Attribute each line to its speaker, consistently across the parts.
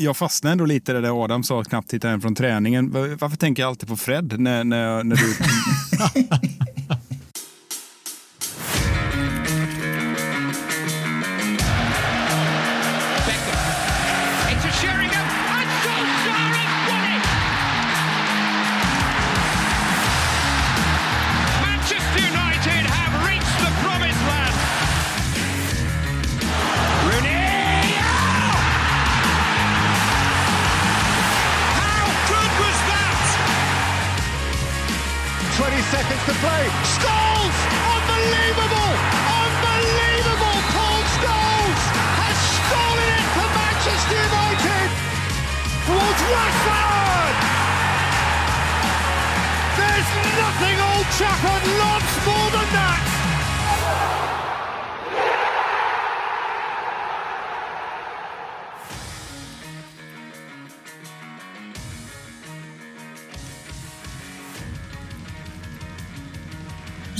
Speaker 1: jag fastnade ändå lite där, där Adam sa knappt titta hem från träningen. Varför tänker jag alltid på Fred när, när, när du...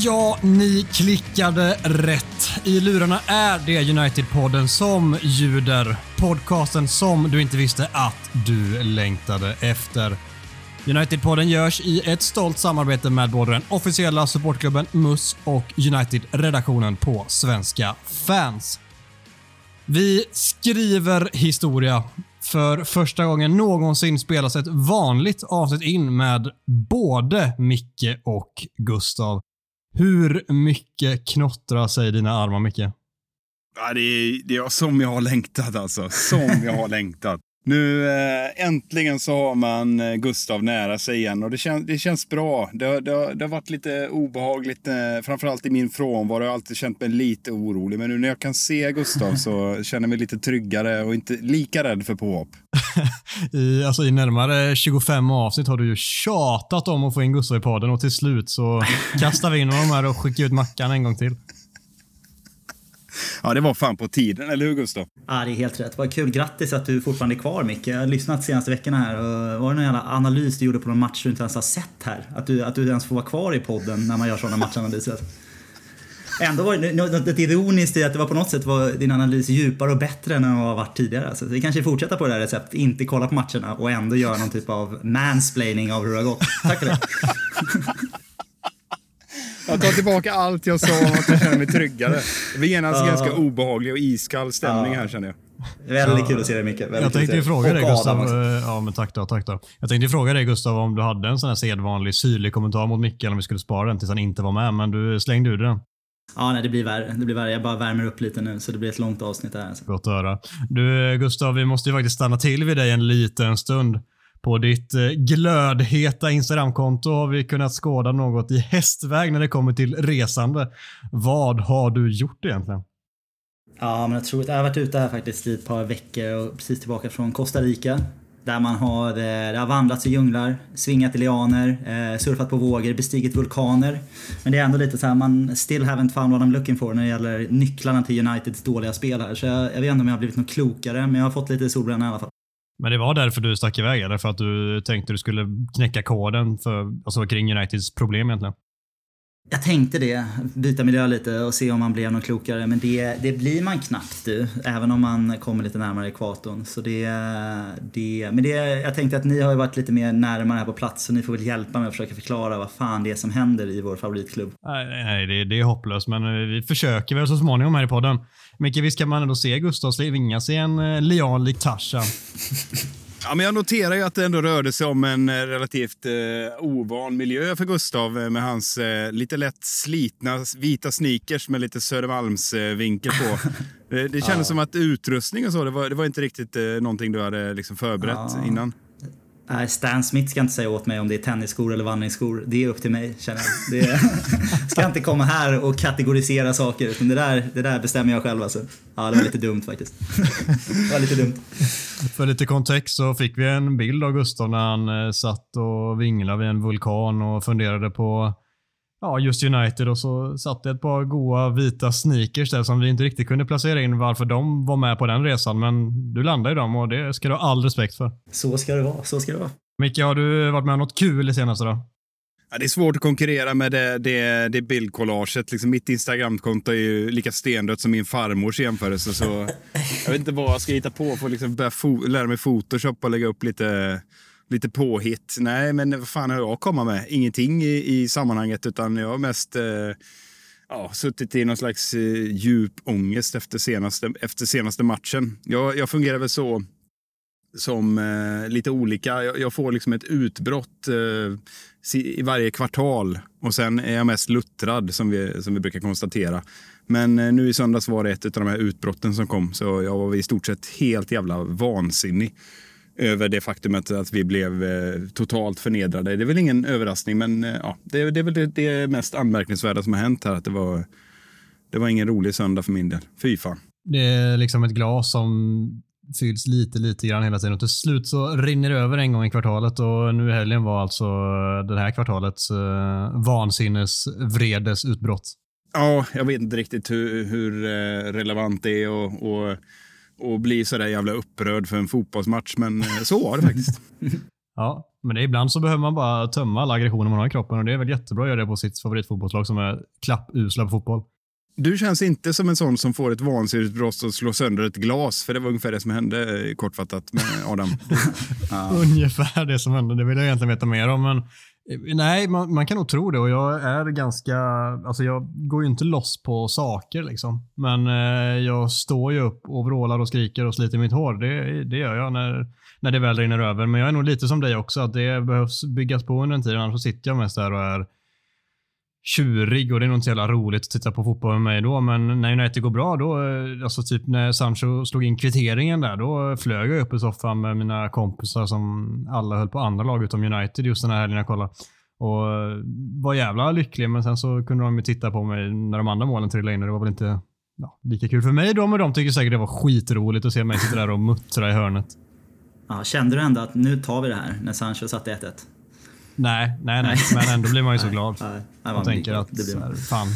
Speaker 2: Ja, ni klickade rätt. I lurarna är det United-podden som ljuder. Podcasten som du inte visste att du längtade efter. United-podden görs i ett stolt samarbete med både den officiella supportklubben MUS och United-redaktionen på Svenska fans. Vi skriver historia. För första gången någonsin spelas ett vanligt avsnitt in med både Micke och Gustav. Hur mycket knottrar sig dina armar, Micke?
Speaker 1: Ja, det, är, det är som jag har längtat alltså. Som jag har längtat. Nu äh, äntligen så har man äh, Gustav nära sig igen och det, kän, det känns bra. Det, det, det, har varit lite obehagligt, äh, framförallt i min frånvaro. Jag har alltid känt mig lite orolig. Men nu när jag kan se Gustav så känner jag mig lite tryggare och inte lika rädd för påhopp.
Speaker 2: I, alltså, I närmare 25 avsnitt har du ju tjatat om att få in Gustav i podden och till slut så kastar vi in honom här och skickar ut Mackan en gång till.
Speaker 1: Ja, det var fan på tiden, eller hur Gustav?
Speaker 3: Ja, det är helt rätt. Vad kul. Grattis att du fortfarande är kvar Micke. Jag har lyssnat de senaste veckorna här och var det någon jävla analys du gjorde på någon match du inte ens har sett här? Att du, att du ens får vara kvar i podden när man gör sådana matchanalyser. Ändå var det något ironiskt i att det var på något sätt var din analys djupare och bättre än den har varit tidigare. Så vi kanske fortsätter på det här receptet, inte kolla på matcherna och ändå göra någon typ av mansplaining av hur det har gått. Tack för det.
Speaker 1: Jag tar tillbaka allt jag sa om att jag känner mig tryggare. Det blir genast uh, ganska obehaglig och iskall stämning uh, här känner jag.
Speaker 3: Väldigt kul att se dig Micke.
Speaker 2: Jag tänkte ju fråga dig Gustav. Ja, men tack då, tack då. Jag tänkte fråga dig Gustav om du hade en sån här sedvanlig syrlig kommentar mot Micke eller om vi skulle spara den tills han inte var med. Men du slängde ur den.
Speaker 3: Ja, nej, det blir värre. Det blir värre. Jag bara värmer upp lite nu så det blir ett långt avsnitt här. Alltså.
Speaker 2: Gott att höra. Du Gustav, vi måste ju faktiskt stanna till vid dig en liten stund. På ditt eh, glödheta Instagramkonto har vi kunnat skåda något i hästväg när det kommer till resande. Vad har du gjort egentligen?
Speaker 3: Ja, men jag tror att jag har varit ute här faktiskt i ett par veckor och precis tillbaka från Costa Rica. Där man har, eh, det har vandrat i djunglar, svingat i lianer, eh, surfat på vågor, bestigit vulkaner. Men det är ändå lite så här, man still haven't found what I'm looking for när det gäller nycklarna till Uniteds dåliga spel här. Så jag, jag vet inte om jag har blivit något klokare, men jag har fått lite solbränna i alla fall.
Speaker 2: Men det var därför du stack iväg, eller för att du tänkte du skulle knäcka koden för, alltså kring Uniteds problem egentligen?
Speaker 3: Jag tänkte det, byta miljö lite och se om man blev något klokare. Men det, det blir man knappt du, även om man kommer lite närmare ekvatorn. Så det, det, men det, jag tänkte att ni har ju varit lite mer närmare här på plats så ni får väl hjälpa mig att försöka förklara vad fan det är som händer i vår favoritklubb.
Speaker 2: Nej, nej det, det är hopplöst, men vi försöker väl så småningom här i podden. Micke, visst kan man ändå se Gustav svinga sig en lian lik Tarzan?
Speaker 1: Ja, men jag noterar ju att det ändå rörde sig om en relativt eh, ovan miljö för Gustav med hans eh, lite lätt slitna vita sneakers med lite Södermalmsvinkel eh, på. det, det kändes ja. som att utrustning och så, det var, det var inte riktigt eh, någonting du hade liksom förberett ja. innan.
Speaker 3: Nej, Stan Smith ska inte säga åt mig om det är tennisskor eller vandringsskor. Det är upp till mig, känner jag. Det ska inte komma här och kategorisera saker. Utan det, där, det där bestämmer jag själv. Alltså. Ja, det var lite dumt faktiskt. det var lite dumt.
Speaker 2: För lite kontext så fick vi en bild av Gustav när han eh, satt och vinglade vid en vulkan och funderade på ja, just United och så satt det ett par goa vita sneakers där som vi inte riktigt kunde placera in varför de var med på den resan. Men du landade i dem och det ska du ha all respekt för.
Speaker 3: Så ska det vara. Så ska det vara.
Speaker 2: Micke, har du varit med om något kul i senaste då?
Speaker 1: Ja, det är svårt att konkurrera med det, det, det bildcollaget. Liksom mitt Instagramkonto är ju lika stendött som min farmors jämförelse. Så jag vet inte vad jag ska hitta på för att liksom börja lära mig Photoshop och lägga upp lite, lite påhitt. Nej, men vad fan har jag att komma med? Ingenting i, i sammanhanget, utan jag har mest eh, ja, suttit i någon slags eh, djup ångest efter senaste, efter senaste matchen. Jag, jag fungerar väl så som eh, lite olika. Jag, jag, får liksom ett utbrott eh, i varje kvartal och sen är jag mest luttrad som vi, som vi brukar konstatera. Men eh, nu i söndags var det ett av de här utbrotten som kom så jag var i stort sett helt jävla vansinnig över det faktumet att vi blev eh, totalt förnedrade. Det är väl ingen överraskning, men eh, ja, det, det är väl det, det, mest anmärkningsvärda som har hänt här. Att det var, det var ingen rolig söndag för min del. Fy fan.
Speaker 2: Det är liksom ett glas som fylls lite, lite grann hela tiden. Och till slut så rinner det över en gång i kvartalet och nu i helgen var alltså det här kvartalets uh, vansinnesvredes utbrott.
Speaker 1: Ja, jag vet inte riktigt hur, hur relevant det är och, och och bli sådär jävla upprörd för en fotbollsmatch, men eh, så var det faktiskt.
Speaker 2: ja, men det, ibland så behöver man bara tömma alla aggressioner man har i kroppen och det är väl jättebra att göra det på sitt favoritfotbollslag som är klappusla på fotboll.
Speaker 1: Du känns inte som en sån som får ett vansinnesbrott och slår sönder ett glas, för det var ungefär det som hände eh, kortfattat med Adam.
Speaker 2: ja. Ungefär det som hände, det vill jag egentligen veta mer om. Men Eh, nej, man, man, kan nog tro det och jag är ganska, alltså jag går ju inte loss på saker liksom. Men eh, jag står ju upp och vrålar och skriker och sliter mitt hår. Det, det gör jag när, när det väl rinner över. Men jag är nog lite som dig också, att det behövs byggas på under en tid. Annars sitter jag mest där och är tjurig och det är nog inte så jävla roligt att titta på fotboll med mig då. Men när United går bra, då, eh, alltså typ när Sancho slog in kvitteringen där, då flög jag upp i soffan med mina kompisar som alla höll på andra lag utom United just den här helgen jag kollade. Och eh, var jävla lycklig, men sen så kunde de ju titta på mig när de andra målen trillade in och det var väl inte ja, lika kul för mig då, men de tycker säkert det var skitroligt att se mig sitta där och muttra i hörnet.
Speaker 3: Ja, kände du ändå att nu tar vi det här när Sancho satte 1-1?
Speaker 2: Nej, nej, nej. Men ändå blir man ju så glad. Nej, nej, man tänker att, det blir... fan.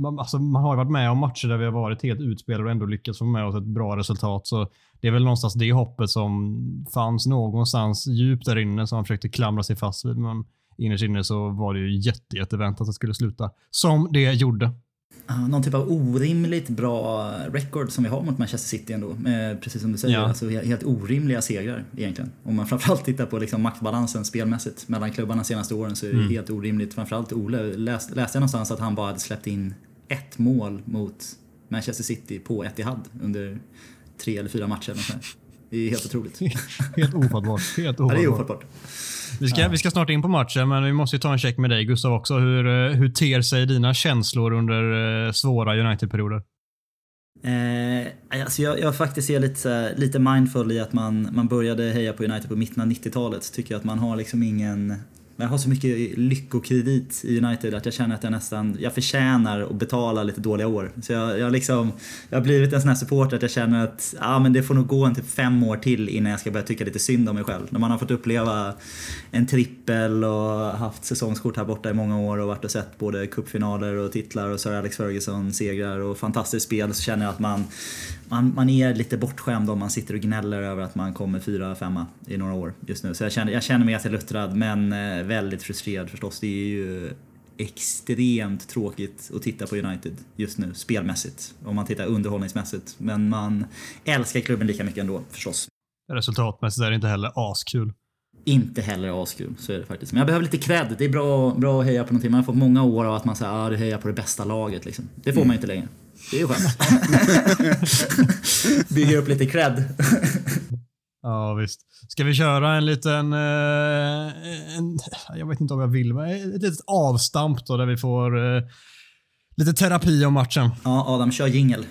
Speaker 2: Man, alltså, man har varit med om matcher där vi har varit helt utspelade och ändå lyckats få med oss ett bra resultat. Så det är väl någonstans det hoppet som fanns någonstans djupt där inne som man försökte klamra sig fast vid. Men innerst inne så var det ju jätte, jätteväntat att det skulle sluta som det gjorde
Speaker 3: någon typ av orimligt bra record som vi har mot Manchester City ändå. precis som du säger, ja. alltså helt orimliga segrar egentligen. Om man framförallt tittar på liksom maktbalansen spelmässigt mellan klubbarna de senaste åren så är det mm. helt orimligt. Framförallt Ole, läste, läste jag någonstans att han bara hade släppt in ett mål mot Manchester City på Etihad under tre eller fyra matcher. Det är helt otroligt.
Speaker 2: helt ofattbart. Helt ofattbart.
Speaker 3: Ja, det är ofattbart.
Speaker 2: Vi ska, ja. vi ska snart in på matchen, men vi måste ta en check med dig Gustav också. Hur, eh, hur ter sig dina känslor under eh, svåra United-perioder?
Speaker 3: Eh, alltså jag, jag faktiskt är lite, lite mindful i att man, man började heja på United på mitten av 90-talet. Tycker att man har liksom ingen jag har så mycket lyckokredit i United att jag känner att jag nästan, jag förtjänar att betala lite dåliga år. Så jag, jag, liksom, jag har blivit en sån här supporter att jag känner att ja, men det får nog gå en typ fem år till innan jag ska börja tycka lite synd om mig själv. När man har fått uppleva en trippel och haft säsongskort här borta i många år och varit och sett både cupfinaler och titlar och Sir Alex Ferguson segrar och fantastiskt spel så känner jag att man, man, man är lite bortskämd om man sitter och gnäller över att man kommer fyra, femma i några år just nu. Så jag känner, jag känner mig ganska luttrad men eh, väldigt frustrerad förstås. Det är ju extremt tråkigt att titta på United just nu, spelmässigt. Om man tittar underhållningsmässigt. Men man älskar klubben lika mycket ändå förstås.
Speaker 2: Resultatmässigt är det inte heller askul.
Speaker 3: Inte heller askul, så är det faktiskt. Men jag behöver lite cred. Det är bra, bra att heja på någonting. Man har fått många år av att man säger att ah, du hejar på det bästa laget. Liksom. Det får mm. man inte längre. Det är ju skönt. Bygger upp lite cred.
Speaker 2: Ja, visst. Ska vi köra en liten, eh, en, jag vet inte om jag vill, men ett litet avstamp då där vi får eh, lite terapi om matchen.
Speaker 3: Ja, Adam, kör jingel.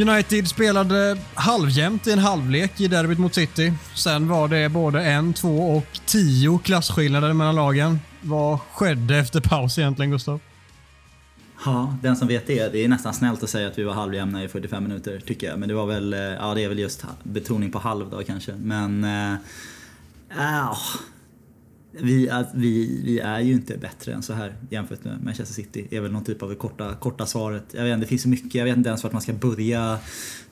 Speaker 2: United spelade halvjämnt i en halvlek i derbyt mot City. Sen var det både en, två och tio klasskillnader mellan lagen. Vad skedde efter paus egentligen, Gustav?
Speaker 3: Ja, den som vet det. Det är nästan snällt att säga att vi var halvjämna i 45 minuter, tycker jag. Men det var väl, eh, ja det är väl just betoning på halv då kanske. Men, äh, vi, att vi, vi är ju inte bättre än så här jämfört med Manchester City. Det är väl någon typ av det korta, korta svaret. Jag vet, inte, det finns så mycket, jag vet inte ens vart man ska börja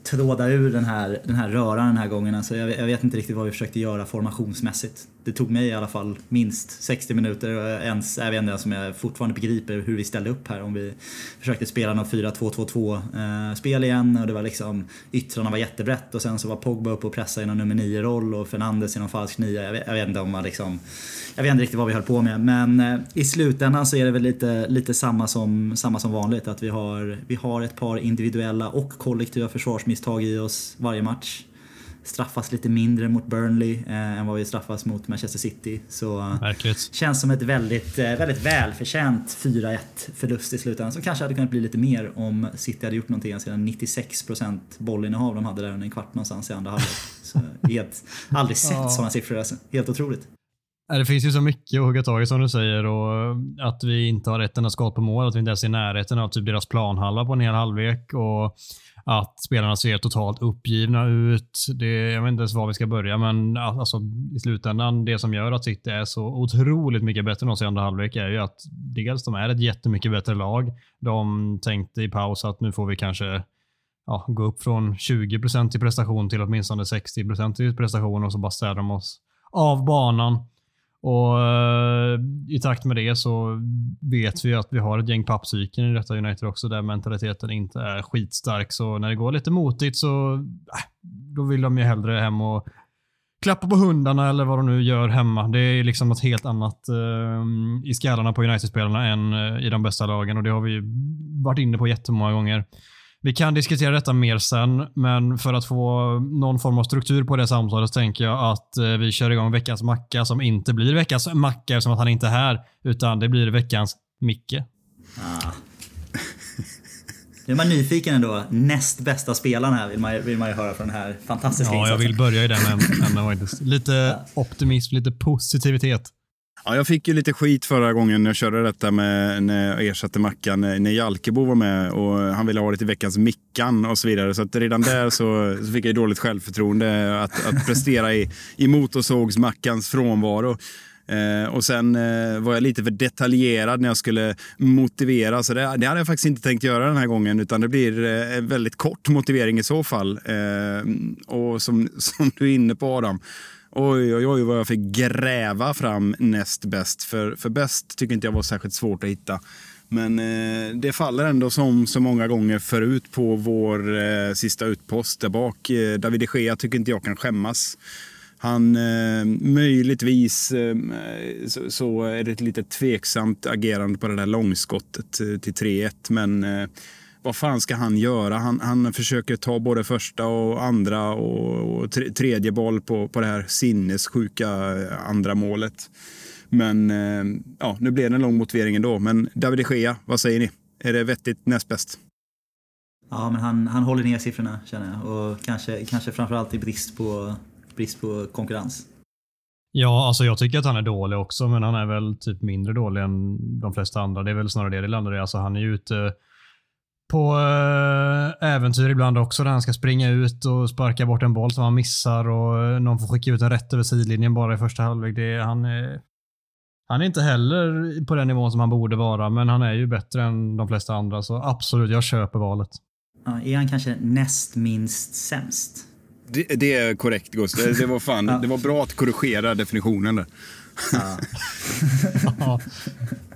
Speaker 3: tråda ur den här, den här röran den här gången. Alltså jag, jag vet inte riktigt vad vi försökte göra formationsmässigt. Det tog mig i alla fall minst 60 minuter. Och ens, jag vet inte ens om jag fortfarande begriper hur vi ställde upp här. Om vi försökte spela någon 4-2-2-2 eh, spel igen och det var liksom yttrarna var jättebrett och sen så var Pogba uppe och pressade i någon nummer 9-roll och Fernandes i någon falsk 9. Jag vet, jag vet inte om man liksom jag vet inte riktigt vad vi höll på med men eh, i slutändan så är det väl lite, lite samma, som, samma som vanligt. Att vi har, vi har ett par individuella och kollektiva försvarsmisstag i oss varje match. Straffas lite mindre mot Burnley eh, än vad vi straffas mot Manchester City. Så
Speaker 2: Verkligt.
Speaker 3: känns som ett väldigt, eh, väldigt välförtjänt 4-1 förlust i slutändan. Som kanske hade kunnat bli lite mer om City hade gjort någonting sedan 96% bollinnehav de hade där under en kvart någonstans i andra halvlek. Så helt, aldrig sett
Speaker 2: Ja.
Speaker 3: sådana siffror alltså. Helt otroligt.
Speaker 2: Det finns ju så mycket att hugga tag i som du säger och att vi inte har ett enda skott på mål, att vi inte ens är i närheten av typ deras planhalva på en hel halvlek och att spelarna ser totalt uppgivna ut. Det, jag vet inte ens var vi ska börja, men alltså, i slutändan, det som gör att City är så otroligt mycket bättre än oss i andra halvlek är ju att dels de är ett jättemycket bättre lag. De tänkte i paus att nu får vi kanske ja, gå upp från 20% i prestation till åtminstone 60% i prestation och så bara städar de oss av banan. Och eh, I takt med det så vet vi att vi har ett gäng pappsyken i detta United också där mentaliteten inte är skitstark. Så när det går lite motigt så äh, då vill de ju hellre hem och klappa på hundarna eller vad de nu gör hemma. Det är liksom något helt annat eh, i skallarna på United-spelarna än eh, i de bästa lagen och det har vi ju varit inne på jättemånga gånger. Vi kan diskutera detta mer sen, men för att få någon form av struktur på det samtalet så tänker jag att eh, vi kör igång veckans macka som inte blir veckans macka som att han inte är här, utan det blir veckans Micke.
Speaker 3: Ah. Nu är man nyfiken ändå. Näst bästa spelaren här vill man, vill man ju höra från den här fantastiska
Speaker 2: Ja, jag
Speaker 3: insatsen.
Speaker 2: vill börja i den änden faktiskt. Lite optimism, lite positivitet.
Speaker 1: Ja, jag fick ju lite skit förra gången när jag körde detta med när jag ersatte Mackan eh, när Jalkebo var med och han ville ha det till veckans Mickan och så vidare. Så att redan där så, så fick jag ju dåligt självförtroende att, att prestera i, i motorsågsmackans frånvaro. Eh, och sen eh, var jag lite för detaljerad när jag skulle motivera. Så det, det hade jag faktiskt inte tänkt göra den här gången. Utan det blir eh, en väldigt kort motivering i så fall. Eh, och som, som du är inne på Adam. Oj, oj, oj vad jag fick gräva fram näst bäst. För, för bäst tycker inte jag var särskilt svårt att hitta. Men eh, det faller ändå som så många gånger förut på vår eh, sista utpost där bak. Eh, David de Gea tycker inte jag kan skämmas. Han eh, möjligtvis eh, så, så är det ett lite tveksamt agerande på det där långskottet eh, till 3-1. Men eh, vad fan ska han göra? Han, han försöker ta både första och andra och, och tre, tredje boll på, på det här sinnessjuka eh, andra målet. Men eh, ja, nu blev det en lång motivering ändå. Men David de Gea, vad säger ni? Är det vettigt näst bäst?
Speaker 3: Ja, men han, han håller ner siffrorna känner jag. Och kanske, kanske framförallt i brist på, brist på konkurrens.
Speaker 2: Ja, alltså jag tycker att han är dålig också, men han är väl typ mindre dålig än de flesta andra. Det är väl snarare det det landar i. Alltså han är ju ute på äh, äventyr ibland också där han ska springa ut och sparka bort en boll som han missar och eh, någon får skicka ut den rätt över sidlinjen bara i första halvlek. Det är, han, är, han är inte heller på den nivån som han borde vara, men han är ju bättre än de flesta andra, så absolut, jag köper valet.
Speaker 3: Ja, är han kanske näst minst sämst?
Speaker 1: Det, det är korrekt, Gustav. Det, det, var fan, det var bra att korrigera definitionen där.
Speaker 3: Ja.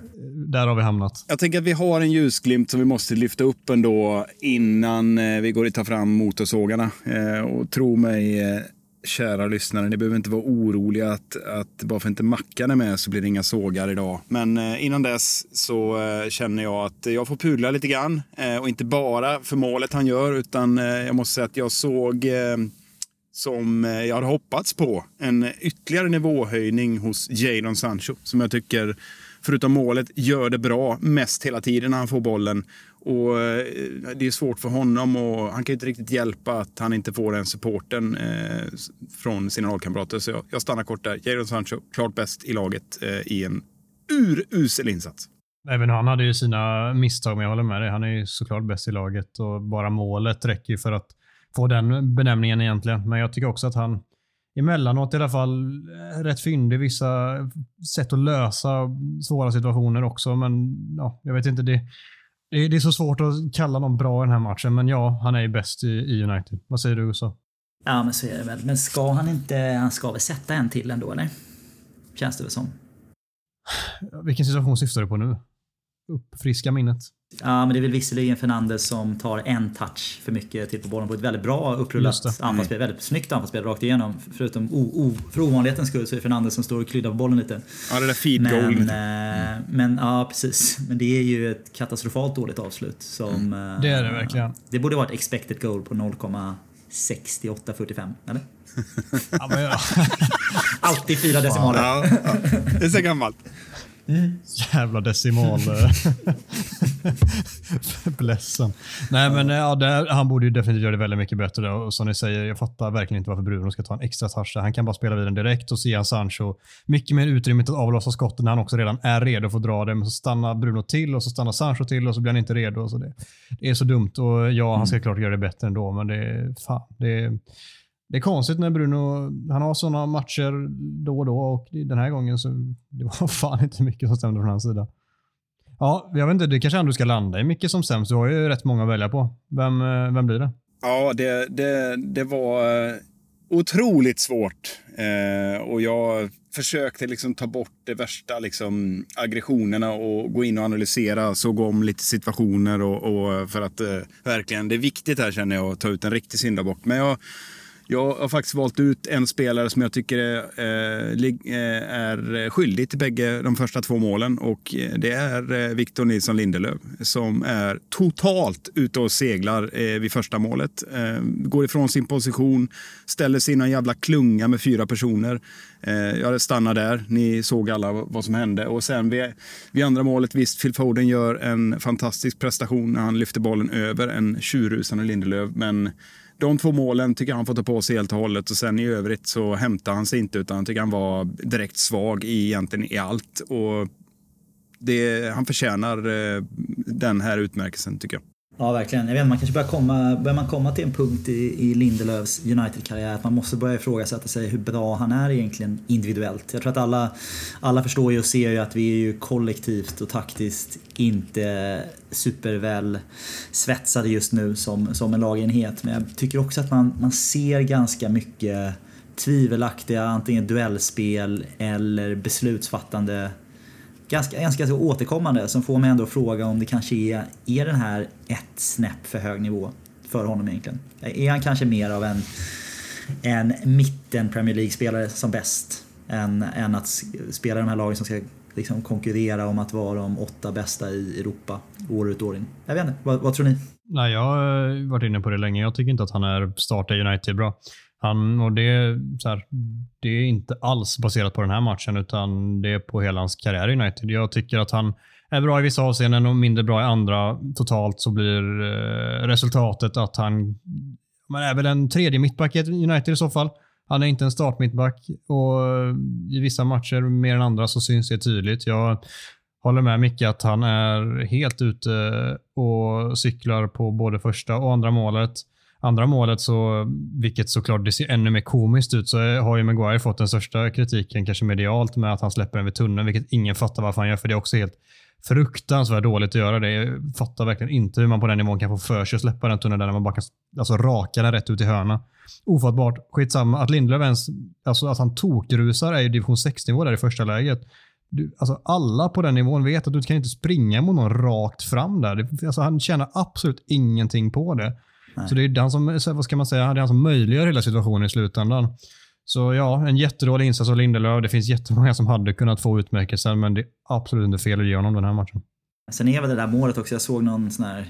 Speaker 2: Där har vi hamnat.
Speaker 1: Jag tänker att vi har en ljusglimt som vi måste lyfta upp ändå innan eh, vi går och tar fram motorsågarna. Eh, och tro mig, eh, kära lyssnare, ni behöver inte vara oroliga att, att bara för inte Mackan är med så blir det inga sågar idag. Men innan dess så känner jag att jag får pudla lite grann. Och inte bara för målet han gör, utan jag måste säga att jag såg som jag hade hoppats på. En ytterligare nivåhöjning hos Jadon Sancho som jag tycker, förutom målet, gör det bra mest hela tiden när han får bollen. Och eh, Det är svårt för honom och han kan inte riktigt hjälpa att han inte får den supporten eh, från sina lagkamrater. Så jag, jag stannar kort där. Jadon Sancho, klart bäst i laget eh, i en urusel insats.
Speaker 2: Även han hade ju sina misstag, men jag håller med dig. Han är ju såklart bäst i laget och bara målet räcker ju för att få den benämningen egentligen. Men jag tycker också att han emellanåt i alla fall eh, rätt fyndig vissa sätt att lösa svåra situationer också. Men ja, jag vet inte. Det, det, det är så svårt att kalla någon bra i den här matchen, men ja, han är ju bäst i, i United. Vad säger du Gustav?
Speaker 3: Ja, men så är det väl. Men ska han inte... Han ska väl sätta en till ändå, eller? Känns det väl som.
Speaker 2: Vilken situation syftar du på nu? Uppfriska minnet.
Speaker 3: Ja, men det är väl visserligen Fernandes som tar en touch för mycket till på bollen på ett väldigt bra upprullat anfallsspel. Väldigt snyggt anfallsspel rakt igenom. Förutom o, o, för ovanlighetens skull så är det Fernandes som står och kryddar på bollen lite.
Speaker 1: Ja, det där feed
Speaker 3: men,
Speaker 1: goal.
Speaker 3: Eh, men ja, precis. Men det är ju ett katastrofalt dåligt avslut. Som,
Speaker 2: mm. Det är det verkligen.
Speaker 3: Det borde varit expected goal på 0,6845, eller? ja, men ja. Alltid fyra decimaler. Ja, ja.
Speaker 1: Det är så gammalt.
Speaker 2: Mm. Jävla decimal. Blessen. Nej, men ja, det, han borde ju definitivt göra det väldigt mycket bättre. Och som ni säger, jag fattar verkligen inte varför Bruno ska ta en extra touch. Han kan bara spela vidare direkt och se Sancho mycket mer utrymme att avlossa skotten när han också redan är redo för att dra det. Men så stannar Bruno till och så stannar Sancho till och så blir han inte redo. Så det, det är så dumt och ja, han ska mm. klart göra det bättre ändå, men det, fan, det det är konstigt när Bruno, han har sådana matcher då och då och den här gången så det var fan inte mycket som stämde från hans sida. Ja, jag vet inte, det kanske ändå ska landa i mycket som sämst. Du har ju rätt många att välja på. Vem, eh, vem blir det?
Speaker 1: Ja, det, det, det var eh, otroligt svårt. Eh, och jag försökte liksom ta bort de värsta liksom, aggressionerna och gå in och analysera, såg om lite situationer och, och för att eh, verkligen, det är viktigt här känner jag att ta ut en riktig syndabock. Men jag jag har faktiskt valt ut en spelare som jag tycker är, eh, eh är skyldig till bägge de första två målen och eh, det är eh, Victor Nilsson Lindelöf som är totalt ute och seglar eh, vid första målet. Går ifrån sin position, ställer sig i någon jävla klunga med fyra personer. Jag stannar där. Ni såg alla vad som hände. Och sen vid, vid andra målet, visst, Phil Foden gör en fantastisk prestation när han lyfter bollen över en tjurrusande Lindelöf. Men de två målen tycker jag han får ta på sig helt och hållet och sen i övrigt så hämtar han sig inte utan tycker han var direkt svag i egentligen i allt. Och det, han förtjänar eh, den här utmärkelsen tycker jag.
Speaker 3: Ja, verkligen. Jag vet, man kanske börjar komma, börjar man komma till en punkt i, i Lindelöfs United-karriär att man måste börja ifrågasätta sig hur bra han är egentligen individuellt. Jag tror att alla, alla förstår ju och ser ju att vi är ju kollektivt och taktiskt inte superväl svetsade just nu som, som en lagenhet. Men jag tycker också att man, man ser ganska mycket tvivelaktiga antingen duellspel eller beslutsfattande ganska, ganska återkommande som får mig ändå att fråga om det kanske är, är den här ett snäpp för hög nivå för honom egentligen? Är han kanske mer av en, en mitten Premier League-spelare som bäst än, än att spela de här lagen som ska liksom konkurrera om att vara de åtta bästa i Europa år ut och år in? Jag vet inte, vad, vad tror ni?
Speaker 2: Nej, jag har varit inne på det länge. Jag tycker inte att han är starta United bra. Han, och det, så här, det är inte alls baserat på den här matchen, utan det är på hela hans karriär i United. Jag tycker att han är bra i vissa avseenden och mindre bra i andra. Totalt så blir eh, resultatet att han man är väl en tredje mittback i United i så fall. Han är inte en startmittback och eh, i vissa matcher mer än andra så syns det tydligt. Jag håller med Micke att han är helt ute och cyklar på både första och andra målet andra målet, så, vilket såklart det ser ännu mer komiskt ut, så har ju Maguire fått den största kritiken, kanske medialt, med att han släpper den vid tunneln, vilket ingen fattar varför han gör, för det är också helt fruktansvärt dåligt att göra det. Jag fattar verkligen inte hur man på den nivån kan få för sig att släppa den tunneln där man bara kan alltså, raka den rätt ut i hörna. Ofattbart. Skitsamma. Att Lindelöf ens, alltså att han tokrusar är ju division 6-nivå där i första läget. Du, alltså alla på den nivån vet att du kan inte springa mot någon rakt fram där. Det, alltså han tjänar absolut ingenting på det. Nej. Så det är den som, vad ska man säga, det är han som möjliggör hela situationen i slutändan. Så ja, en jättedålig insats av Lindelöf. Det finns jättemånga som hade kunnat få utmärkelsen, men det är absolut inte fel att ge honom den här matchen.
Speaker 3: Sen är väl det där målet också, jag såg någon sån här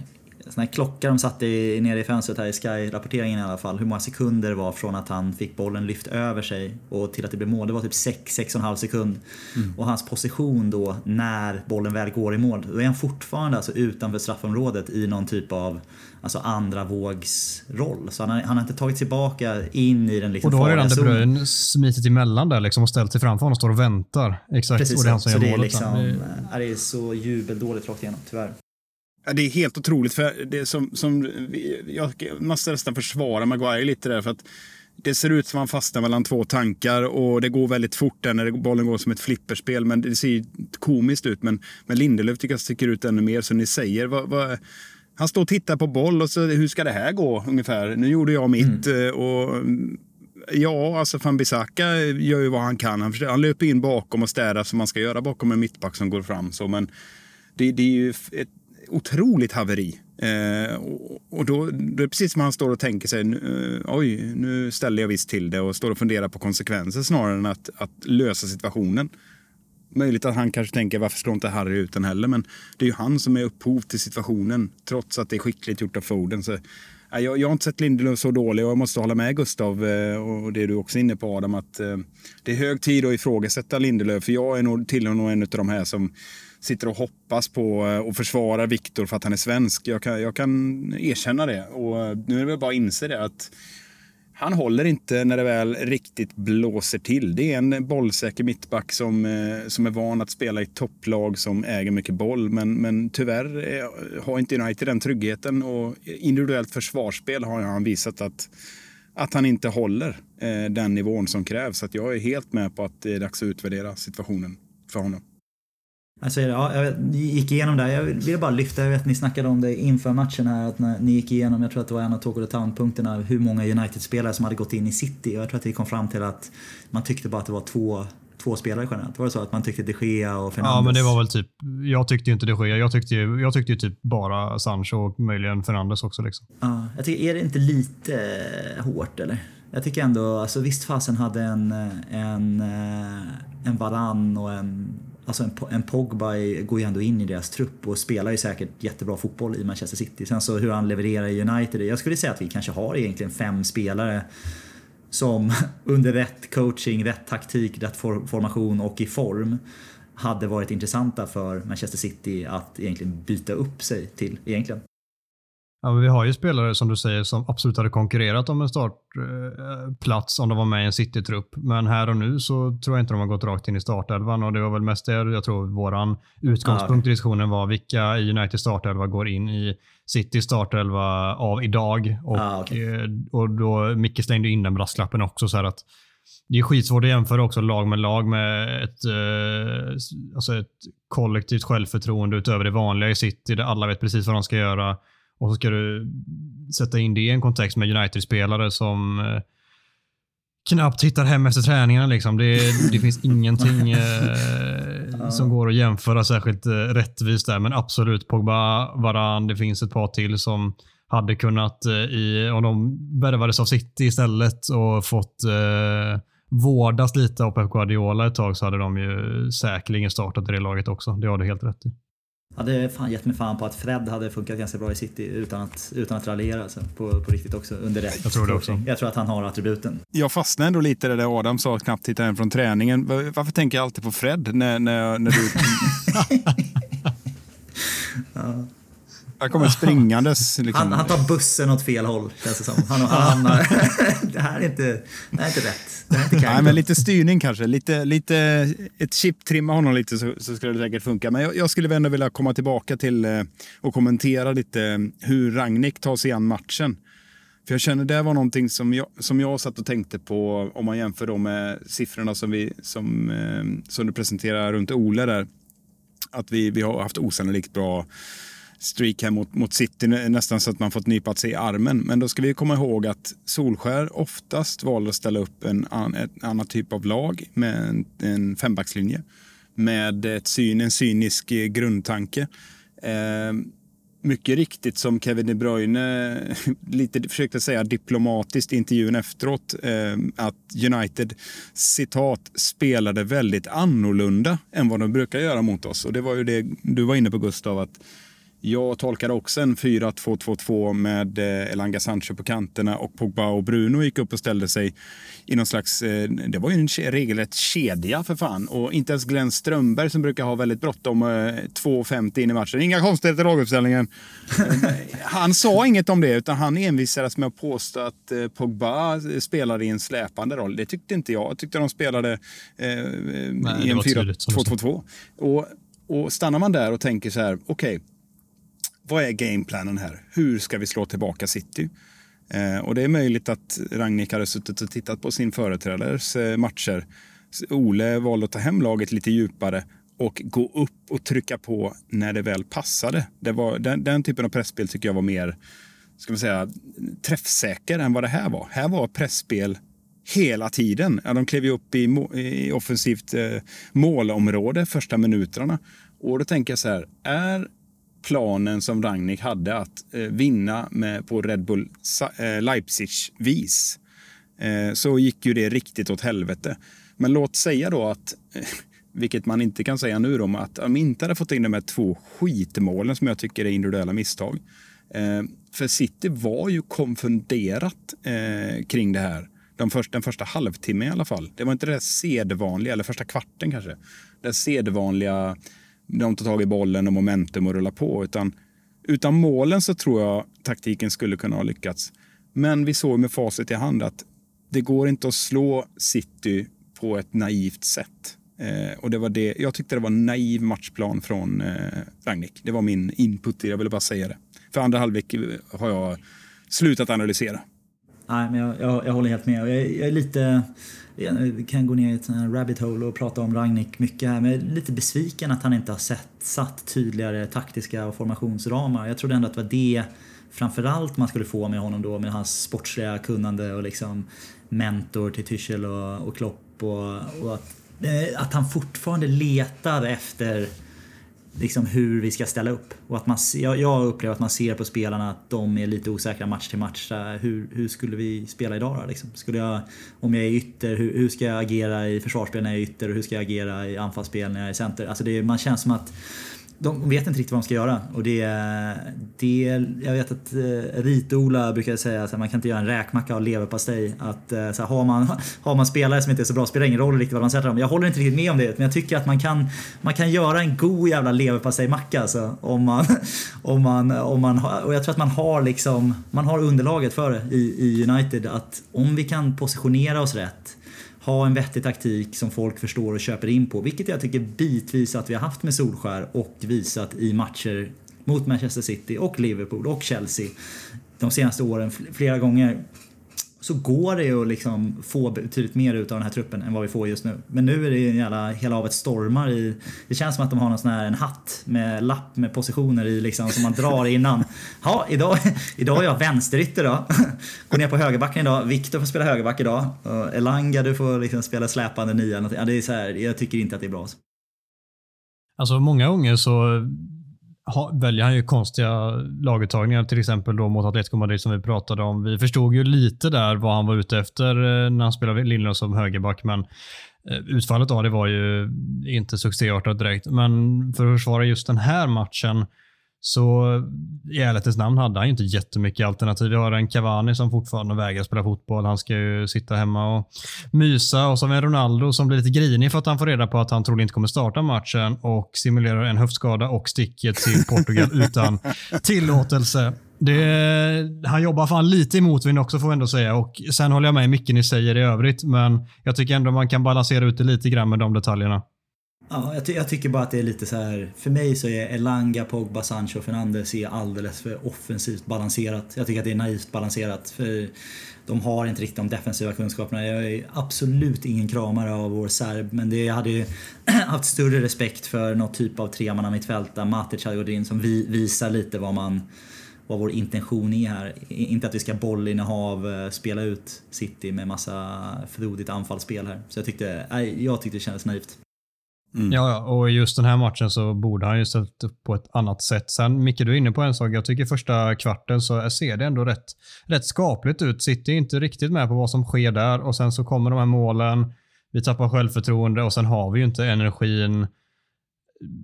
Speaker 3: sån här klocka de satte i, nere i fönstret här i Sky-rapporteringen i alla fall. Hur många sekunder det var från att han fick bollen lyft över sig och till att det blev mål. Det var typ 6-6,5 sekund. Mm. Och hans position då när bollen väl går i mål, då är han fortfarande alltså utanför straffområdet i någon typ av alltså andra vågs roll. Så han har, han har inte tagit tillbaka in i den liksom
Speaker 2: Och då har redan De Bruyne smitit emellan där liksom och ställt sig framför honom och står och väntar. Exakt.
Speaker 3: Precis, och det är han som så gör det är målet. Liksom, det... det är så jubeldåligt rakt igenom, tyvärr.
Speaker 1: Ja, det är helt otroligt. För det som, som, jag måste nästan försvara Maguire lite där. För att det ser ut som att han fastnar mellan två tankar och det går väldigt fort där när bollen går som ett flipperspel. Men det ser komiskt ut. Men, men Lindelöf tycker jag sticker ut ännu mer. Så ni säger, vad, vad, han står och tittar på boll och så hur ska det här gå ungefär? Nu gjorde jag mitt mm. och Ja, alltså van Bissaka gör ju vad han kan. Han, han löper in bakom och städar som man ska göra bakom en mittback som går fram. Så, men det, det är ju ett otroligt haveri. Eh, och då, då är det precis som han står och tänker sig, uh, oj, nu ställer jag visst till det och står och funderar på konsekvenser snarare än att, att lösa situationen. Möjligt att han kanske tänker, varför slår inte Harry ut den heller? Men det är ju han som är upphov till situationen, trots att det är skickligt gjort av Foden. Så, äh, jag, jag har inte sett Lindelöf så dålig och jag måste hålla med Gustav eh, och det är du också inne på Adam, att eh, det är hög tid att ifrågasätta Lindelöf. För jag är nog, tillhör nog en av de här som sitter och hoppas på och försvarar Viktor för att han är svensk. Jag kan, jag kan erkänna det. Och nu är det väl bara att inse det att han håller inte när det väl riktigt blåser till. Det är en bollsäker mittback som, eh, som är van att spela i topplag som äger mycket boll. Men, men tyvärr eh, har inte United den tryggheten och individuellt försvarsspel har han visat att, att han inte håller eh, den nivån som krävs. Så jag är helt med på att det är dags att utvärdera situationen för honom.
Speaker 3: Alltså, ja, jag gick igenom det. Jag ville bara lyfta, jag vet att ni snackade om det inför matchen här, att när ni gick igenom, jag tror att det var en av Talk of the Town-punkterna, hur många United-spelare som hade gått in i City. Jag tror att vi kom fram till att man tyckte bara att det var två två spelare generellt? Var det så att man tyckte de Gea och Fernandes?
Speaker 2: Ja, men det var väl typ, jag tyckte ju inte de Gea. Jag tyckte ju, jag tyckte ju typ bara Sancho och möjligen Fernandes också. Liksom.
Speaker 3: Ja, jag tycker, är det inte lite hårt eller? Jag tycker ändå, alltså visst fasen hade en, en, en Varann och en Alltså en, en Pogba går ju ändå in i deras trupp och spelar ju säkert jättebra fotboll i Manchester City. Sen så hur han levererar i United, jag skulle säga att vi kanske har egentligen fem spelare som under rätt coaching, rätt taktik, rätt formation och i form hade varit intressanta för Manchester City att egentligen byta upp sig till egentligen.
Speaker 2: Ja, vi har ju spelare som du säger som absolut hade konkurrerat om en startplats om de var med i en City-trupp. Men här och nu så tror jag inte de har gått rakt in i startelvan och det var väl mest det jag tror våran utgångspunkt i diskussionen var. Vilka i United startelva går in i City startelva av idag? Och, ah, okay. Eh, och då Micke slängde in den brasklappen också så här att det är skitsvårt att jämföra också lag med lag med ett, eh, alltså ett kollektivt självförtroende utöver det vanliga i City där alla vet precis vad de ska göra och så ska du sätta in det i en kontext med United-spelare som eh, knappt hittar hem efter träningarna. Liksom. Det, det finns ingenting eh, som går att jämföra särskilt eh, rättvist där. Men absolut, Pogba, Varan, det finns ett par till som hade kunnat, eh, i, om de värvades av City istället och fått eh, vårdas lite av Pep Guardiola ett tag så hade de ju säkerligen startat i det laget också. Det har du helt rätt i
Speaker 3: hade fan gett mig fan på att Fred hade funkat ganska bra i City utan att, utan att raljera alltså, på, på riktigt också. Under rätt
Speaker 2: jag tror det också.
Speaker 3: Jag tror att han har attributen.
Speaker 1: Jag fastnade ändå lite där, där Adam sa knappt titta hem från träningen. Varför tänker jag alltid på Fred när, när, när du... ja. Han kommer springandes.
Speaker 3: Liksom. Han, han, tar bussen åt fel håll, känns det som. Han, han, det, här är inte, det här är inte rätt. Det här är inte
Speaker 1: Nej, men lite styrning kanske. Lite, lite, ett chip trimma honom lite så, så skulle det säkert funka. Men jag, jag skulle ändå vilja komma tillbaka till eh, och kommentera lite hur Ragnik tar sig an matchen. För jag känner det var någonting som jag, som jag satt och tänkte på om man jämför då med siffrorna som, vi, som, eh, som du presenterar runt Ole där. Att vi, vi har haft osannolikt bra streak här mot, mot City, nästan så att man fått nypat sig i armen. Men då ska vi komma ihåg att Solskär oftast valde att ställa upp en, an, en annan typ av lag med en, en fembackslinje med ett syn, en cynisk eh, grundtanke. Eh, mycket riktigt som Kevin De Bruyne lite försökte säga diplomatiskt i intervjun efteråt eh, att United citat spelade väldigt annorlunda än vad de brukar göra mot oss. Och det var ju det du var inne på Gustav att jag tolkade också en 4-2-2-2 med eh, Elanga Sancho på kanterna och Pogba och Bruno gick upp och ställde sig i någon slags... Eh, det var ju en regelrätt kedja för fan. Och inte ens Glenn Strömberg som brukar ha väldigt bråttom, eh, 2.50 in i matchen. Inga konstigheter i laguppställningen. han sa inget om det, utan han envisades med att påstå att eh, Pogba spelade i en släpande roll. Det tyckte inte jag. Jag tyckte de spelade eh, Nej, i en 4-2-2-2. Och, och stannar man där och tänker så här, okej, okay, vad är gameplanen här? Hur ska vi slå tillbaka City? Eh, och det är möjligt att Ragnik hade suttit och tittat på sin företrädares eh, matcher. Ole valde att ta hem laget lite djupare och gå upp och trycka på när det väl passade. Det var, den, den typen av pressspel tycker jag var mer ska man säga, träffsäker än vad det här var. Här var pressspel hela tiden. Ja, de klev ju upp i, i offensivt eh, målområde första minuterna. Och då tänker jag så här, är planen som Rangnick hade att eh, vinna med, på Red Bull eh, Leipzig-vis eh, så gick ju det riktigt åt helvete. Men låt säga då att, eh, vilket man inte kan säga nu då, att de inte hade fått in de här två skitmålen som jag tycker är individuella misstag. Eh, för City var ju konfunderat eh, kring det här. De första, den första halvtimmen i alla fall. Det var inte det sedvanliga, eller första kvarten kanske. Det sedvanliga, de tar tag i bollen och momentum och rullar på. Utan, utan målen så tror jag taktiken skulle kunna ha lyckats. Men vi såg med facit i hand att det går inte att slå City på ett naivt sätt. Eh, och det var det, jag tyckte det var en naiv matchplan från eh, Ragnik. Det var min input, jag ville bara säga det. För andra halvlek har jag slutat analysera.
Speaker 3: Nej, men jag, jag, jag håller helt med. Jag jag är lite... Jag kan gå ner i ett rabbit hole och prata om Ragnik mycket här, men jag är lite besviken att han inte har sett, satt tydligare taktiska och formationsramar. Jag trodde ändå att det var det framförallt man skulle få med honom då, med hans sportsliga kunnande och liksom mentor till Tyschel och, och Klopp och, och att, eh, att han fortfarande letar efter liksom hur vi ska ställa upp. Och att man, jag, jag upplever att man ser på spelarna att de är lite osäkra match till match. Hur, hur skulle vi spela idag då? Liksom? Skulle jag, om jag är ytter, hur, hur ska jag agera i försvarsspel när jag är ytter och hur ska jag agera i anfallsspel när jag är center? Alltså det, man känns som att de vet inte riktigt vad de ska göra. Och det, det, jag vet att eh, Rit-Ola brukar säga att man kan inte göra en räkmacka av leverpastej. Att, eh, så här, har, man, har man spelare som inte är så bra spelar ingen roll riktigt vad man sätter dem. Jag håller inte riktigt med om det, men jag tycker att man kan, man kan göra en god jävla leverpastejmacka alltså, om man, om man, om man, och jag tror att man har, liksom, man har underlaget för det i, i United. Att om vi kan positionera oss rätt ha en vettig taktik som folk förstår och köper in på, vilket jag tycker bitvis att vi har haft med Solskär och visat i matcher mot Manchester City och Liverpool och Chelsea de senaste åren flera gånger så går det ju att liksom få betydligt mer ut av den här truppen än vad vi får just nu. Men nu är det ju en jävla, hela havet stormar i... Det känns som att de har någon sån här en hatt med lapp med positioner i liksom som man drar innan. Ja, idag, idag är jag vänsterytter då. Går ner på högerbacken idag. Viktor får spela högerback idag. Elanga du får liksom spela släpande nia. Ja, det är så här, jag tycker inte att det är bra.
Speaker 2: Alltså många gånger så ha, väljer han ju konstiga laguttagningar, till exempel då mot Atletico Madrid som vi pratade om. Vi förstod ju lite där vad han var ute efter eh, när han spelade Lindlöf som högerback, men eh, utfallet av det var ju inte succéartat direkt. Men för att försvara just den här matchen så i ärlighetens namn hade han ju inte jättemycket alternativ. Vi har en Cavani som fortfarande vägrar spela fotboll. Han ska ju sitta hemma och mysa. Och så har vi en Ronaldo som blir lite grinig för att han får reda på att han troligen inte kommer starta matchen och simulerar en höftskada och sticker till Portugal utan tillåtelse. Det, han jobbar fan lite i motvind också får vi ändå säga. Och sen håller jag med mycket ni säger i övrigt, men jag tycker ändå man kan balansera ut det lite grann med de detaljerna.
Speaker 3: Ja, jag, ty jag, tycker bara att det är lite så här. För mig så är Elanga, Pogba, Sancho och Fernandes är alldeles för offensivt balanserat. Jag tycker att det är naivt balanserat. För de har inte riktigt de defensiva kunskaperna. Jag är absolut ingen kramare av vår serb, men det, jag hade ju haft större respekt för något typ av tremanna mittfält där Matic hade gått in som vi, visar lite vad man vad vår intention är här. Inte att vi ska bollinnehav, eh, spela ut City med massa frodigt anfallsspel här. Så jag tyckte, jag tyckte det kändes naivt.
Speaker 2: Mm. Ja, och just den här matchen så borde han ju ställt upp på ett annat sätt. Sen, Micke, du är inne på en sak. Jag tycker första kvarten så ser det ändå rätt, rätt skapligt ut. City är inte riktigt med på vad som sker där och sen så kommer de här målen. Vi tappar självförtroende och sen har vi ju inte energin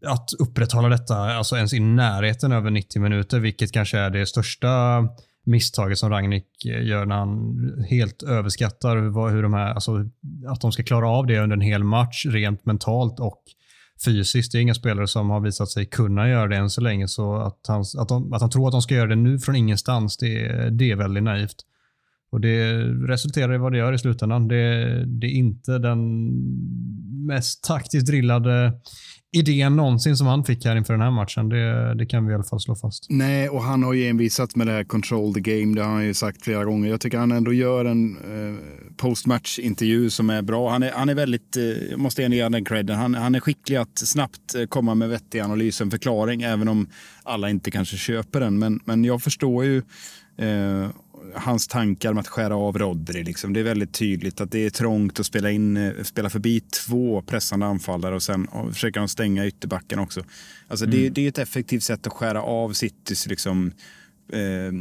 Speaker 2: att upprätthålla detta alltså ens i närheten över 90 minuter, vilket kanske är det största misstaget som Ragnik eh, gör när han helt överskattar hur, hur de här, alltså, att de ska klara av det under en hel match rent mentalt och fysiskt. Det är inga spelare som har visat sig kunna göra det än så länge. Så att han, att, de, att han tror att de ska göra det nu från ingenstans, det, det är väldigt naivt. Och Det resulterar i vad det gör i slutändan. Det, det är inte den mest taktiskt drillade idén någonsin som han fick här inför den här matchen. Det, det kan vi i alla fall slå fast.
Speaker 1: Nej, och han har ju envisat med det här control the game. Det har han ju sagt flera gånger. Jag tycker han ändå gör en eh, postmatch-intervju som är bra. Han är, han är väldigt, eh, måste jag ge den credden, han, han är skicklig att snabbt eh, komma med vettig analys, en förklaring, även om alla inte kanske köper den. Men, men jag förstår ju eh, hans tankar med att skära av Rodri. Liksom. Det är väldigt tydligt att det är trångt att spela, in, eh, spela förbi två pressande anfallare och sen och försöker de stänga ytterbacken också. Alltså mm. det, det, är ett effektivt sätt att skära av Citys liksom, eh,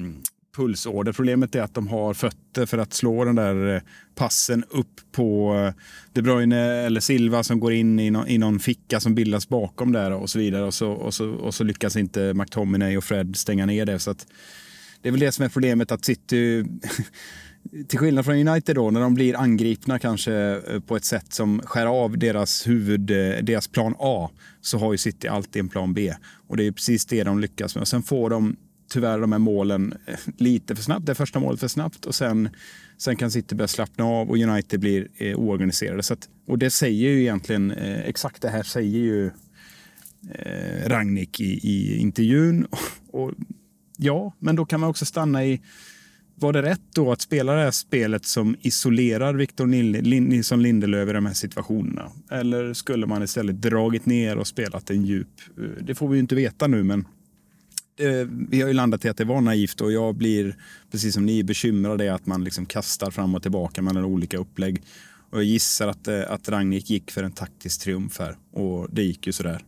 Speaker 1: pulsorder. Problemet är att de har fötter för att slå den där eh, passen upp på eh, De Bruyne eller Silva som går in i någon, i någon ficka som bildas bakom där och så vidare. Och så, och så, och så lyckas inte McTominay och Fred stänga ner det. Så att, det är väl det som är problemet att City till skillnad från United då, när de blir angripna kanske eh, på ett sätt som skär av deras huvud, eh, deras plan A, så har ju City alltid en plan B. Och det är precis det de lyckas med. Och sen får de tyvärr de här målen eh, lite för snabbt. Det första målet för snabbt och sen, sen kan City börja slappna av och United blir eh, oorganiserade. Så att, och det säger ju egentligen, eh, exakt det här säger ju eh, Ragnik i, i intervjun. och, Och, ja, men då kan man också stanna i var det rätt då att spela det här spelet som isolerar Victor Nilsson Lindelöf i de här situationerna? Eller skulle man istället dragit ner och spelat en djup? Eh, det får vi ju inte veta nu, men eh, vi har ju landat i att det var naivt och jag blir, precis som ni, bekymrad i att man liksom kastar fram och tillbaka mellan olika upplägg. Och jag gissar att, eh, att Ragnik gick för en taktisk triumf här och det gick ju sådär.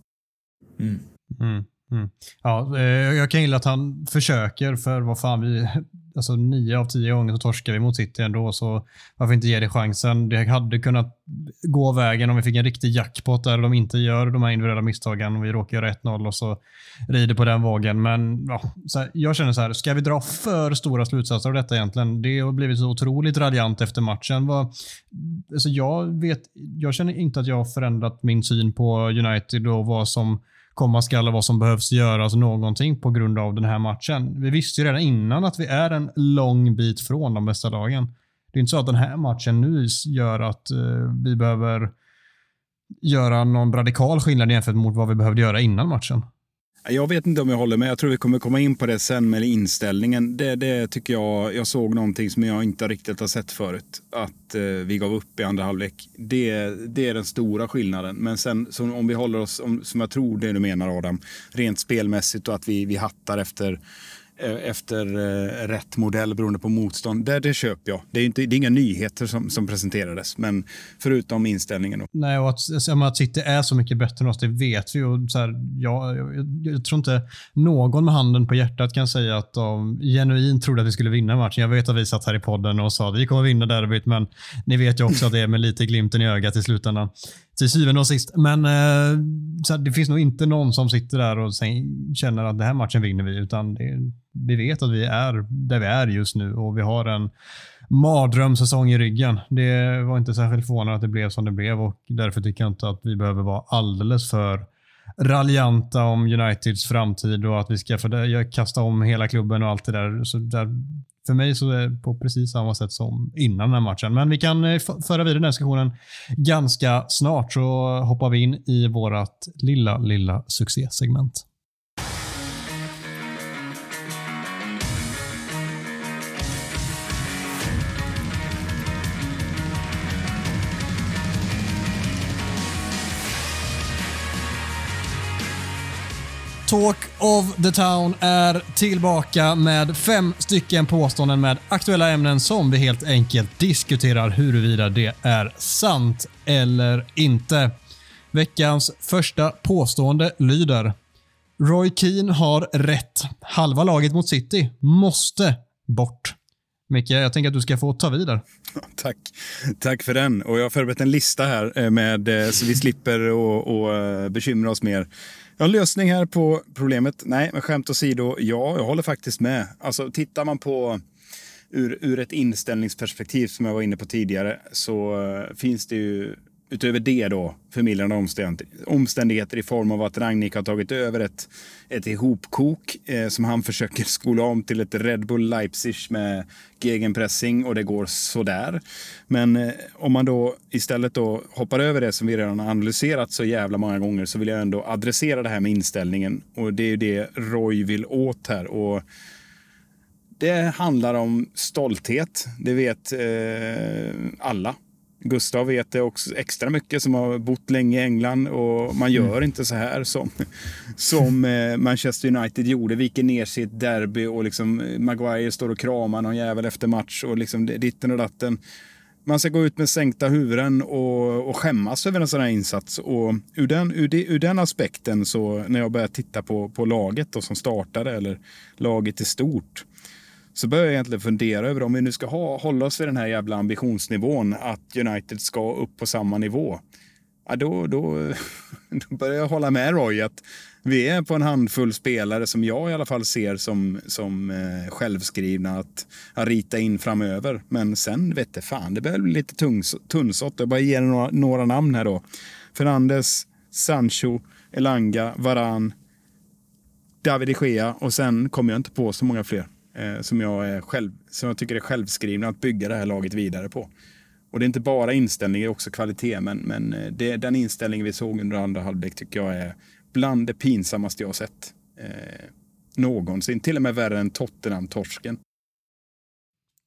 Speaker 2: Mm. Mm. Mm. Ja, eh, jag kan gilla att han försöker, för vad fan, vi, alltså nio av tio gånger så torskar vi mot City ändå, så varför inte ge det chansen? Det hade kunnat gå vägen om vi fick en riktig jackpot där de inte gör de här individuella misstagen och vi råkar göra 1-0 och så rider på den vågen. Men ja, här, jag känner så här, ska vi dra för stora slutsatser av detta egentligen? Det har blivit så otroligt radiant efter matchen. Vad, alltså jag, vet, jag känner inte att jag har förändrat min syn på United och vad som komma skall och vad som behövs göras någonting på grund av den här matchen. Vi visste ju redan innan att vi är en lång bit från de bästa lagen. Det är inte så att den här matchen nu gör att eh, vi behöver göra någon radikal skillnad jämfört mot vad vi behövde göra innan matchen.
Speaker 1: Jag vet inte om jag håller med. Jag tror vi kommer komma in på det sen med inställningen. Det, det tycker jag, jag såg någonting som jag inte riktigt har sett förut. Att eh, vi gav upp i andra halvlek. Det, det är den stora skillnaden. Men sen om vi håller oss, om, som jag tror det du menar Adam, rent spelmässigt och att vi, vi hattar efter Eh, efter eh, rätt modell beroende på motstånd. Det, det köper jag. Det är, inte, det är inga nyheter som, som presenterades, men förutom inställningen.
Speaker 2: Nej, och att, alltså, att City är så mycket bättre än oss, det vet vi. Och så här, jag, jag, jag, tror inte någon med handen på hjärtat kan säga att de genuint trodde att vi skulle vinna matchen. Jag vet att vi satt här i podden och sa att vi kommer vinna derbyt, men ni vet ju också att det är med lite glimten i ögat i slutändan till syvende och sist. Men eh, så här, det finns nog inte någon som sitter där och känner att den här matchen vinner vi, utan det, vi vet att vi är där vi är just nu och vi har en mardrömssäsong i ryggen. Det var inte särskilt förvånande att det blev som det blev och därför tycker jag inte att vi behöver vara alldeles för raljanta om Uniteds framtid och att vi ska för kasta om hela klubben och allt det där. Så där för mig så är det på precis samma sätt som innan den här matchen. Men vi kan eh, föra vidare den här diskussionen ganska snart så hoppar vi in i vårt lilla, lilla succésegment. Talk of the Town är tillbaka med fem stycken påståenden med aktuella ämnen som vi helt enkelt diskuterar huruvida det är sant eller inte. Veckans första påstående lyder Roy Keane har rätt. Halva laget mot City måste bort. Micke, jag tänker att du ska få ta vid där.
Speaker 1: Tack. Tack för den. Och jag har förberett en lista här eh, med, eh, så vi slipper och, och eh, bekymra oss mer. Jag har en lösning här på problemet. Nej, men skämt åsido, ja, jag håller faktiskt med. Alltså, tittar man på ur, ur ett inställningsperspektiv som jag var inne på tidigare så eh, finns det ju utöver det då, förmildrande omständigheter i form av att Ragnik har tagit över ett, ett ihopkok eh, som han försöker skola om till ett Red Bull Leipzig med gegenpressing och det går sådär. Men eh, om man då istället då hoppar över det som vi redan har analyserat så jävla många gånger så vill jag ändå adressera det här med inställningen och det är ju det Roy vill åt här. Och det handlar om stolthet, det vet eh, alla Gustav vet det också extra mycket som har bott länge i England och man gör mm. inte så här som, som eh, Manchester United gjorde. Viker ner sitt derby och liksom eh, Maguire står och kramar någon jävel efter match och liksom ditten och datten. Man ska gå ut med sänkta huvuden och, och skämmas över en sån här insats. Och ur den, ur, de, ur den aspekten så när jag börjar titta på, på laget då som startade eller laget i stort så börjar jag egentligen fundera över om vi nu ska ha, hålla oss vid den här jävla ambitionsnivån att United ska upp på samma nivå. Ja, då, då, då börjar jag hålla med Roy att vi är på en handfull spelare som jag i alla fall ser som, som eh, självskrivna att, att rita in framöver. Men sen vet det fan, det börjar bli lite tunnsått. Jag bara ger några, några namn här då. Fernandes, Sancho, Elanga, Varan, David de Gea och sen kommer jag inte på så många fler eh, som, jag är själv, som jag tycker är självskrivna att bygga det här laget vidare på. Och det är inte bara inställning, det är också kvalitet. Men, men eh, det, den inställningen vi såg under andra halvlek tycker jag är bland det pinsammaste jag har sett eh, någonsin. Till och med värre än Tottenham-torsken.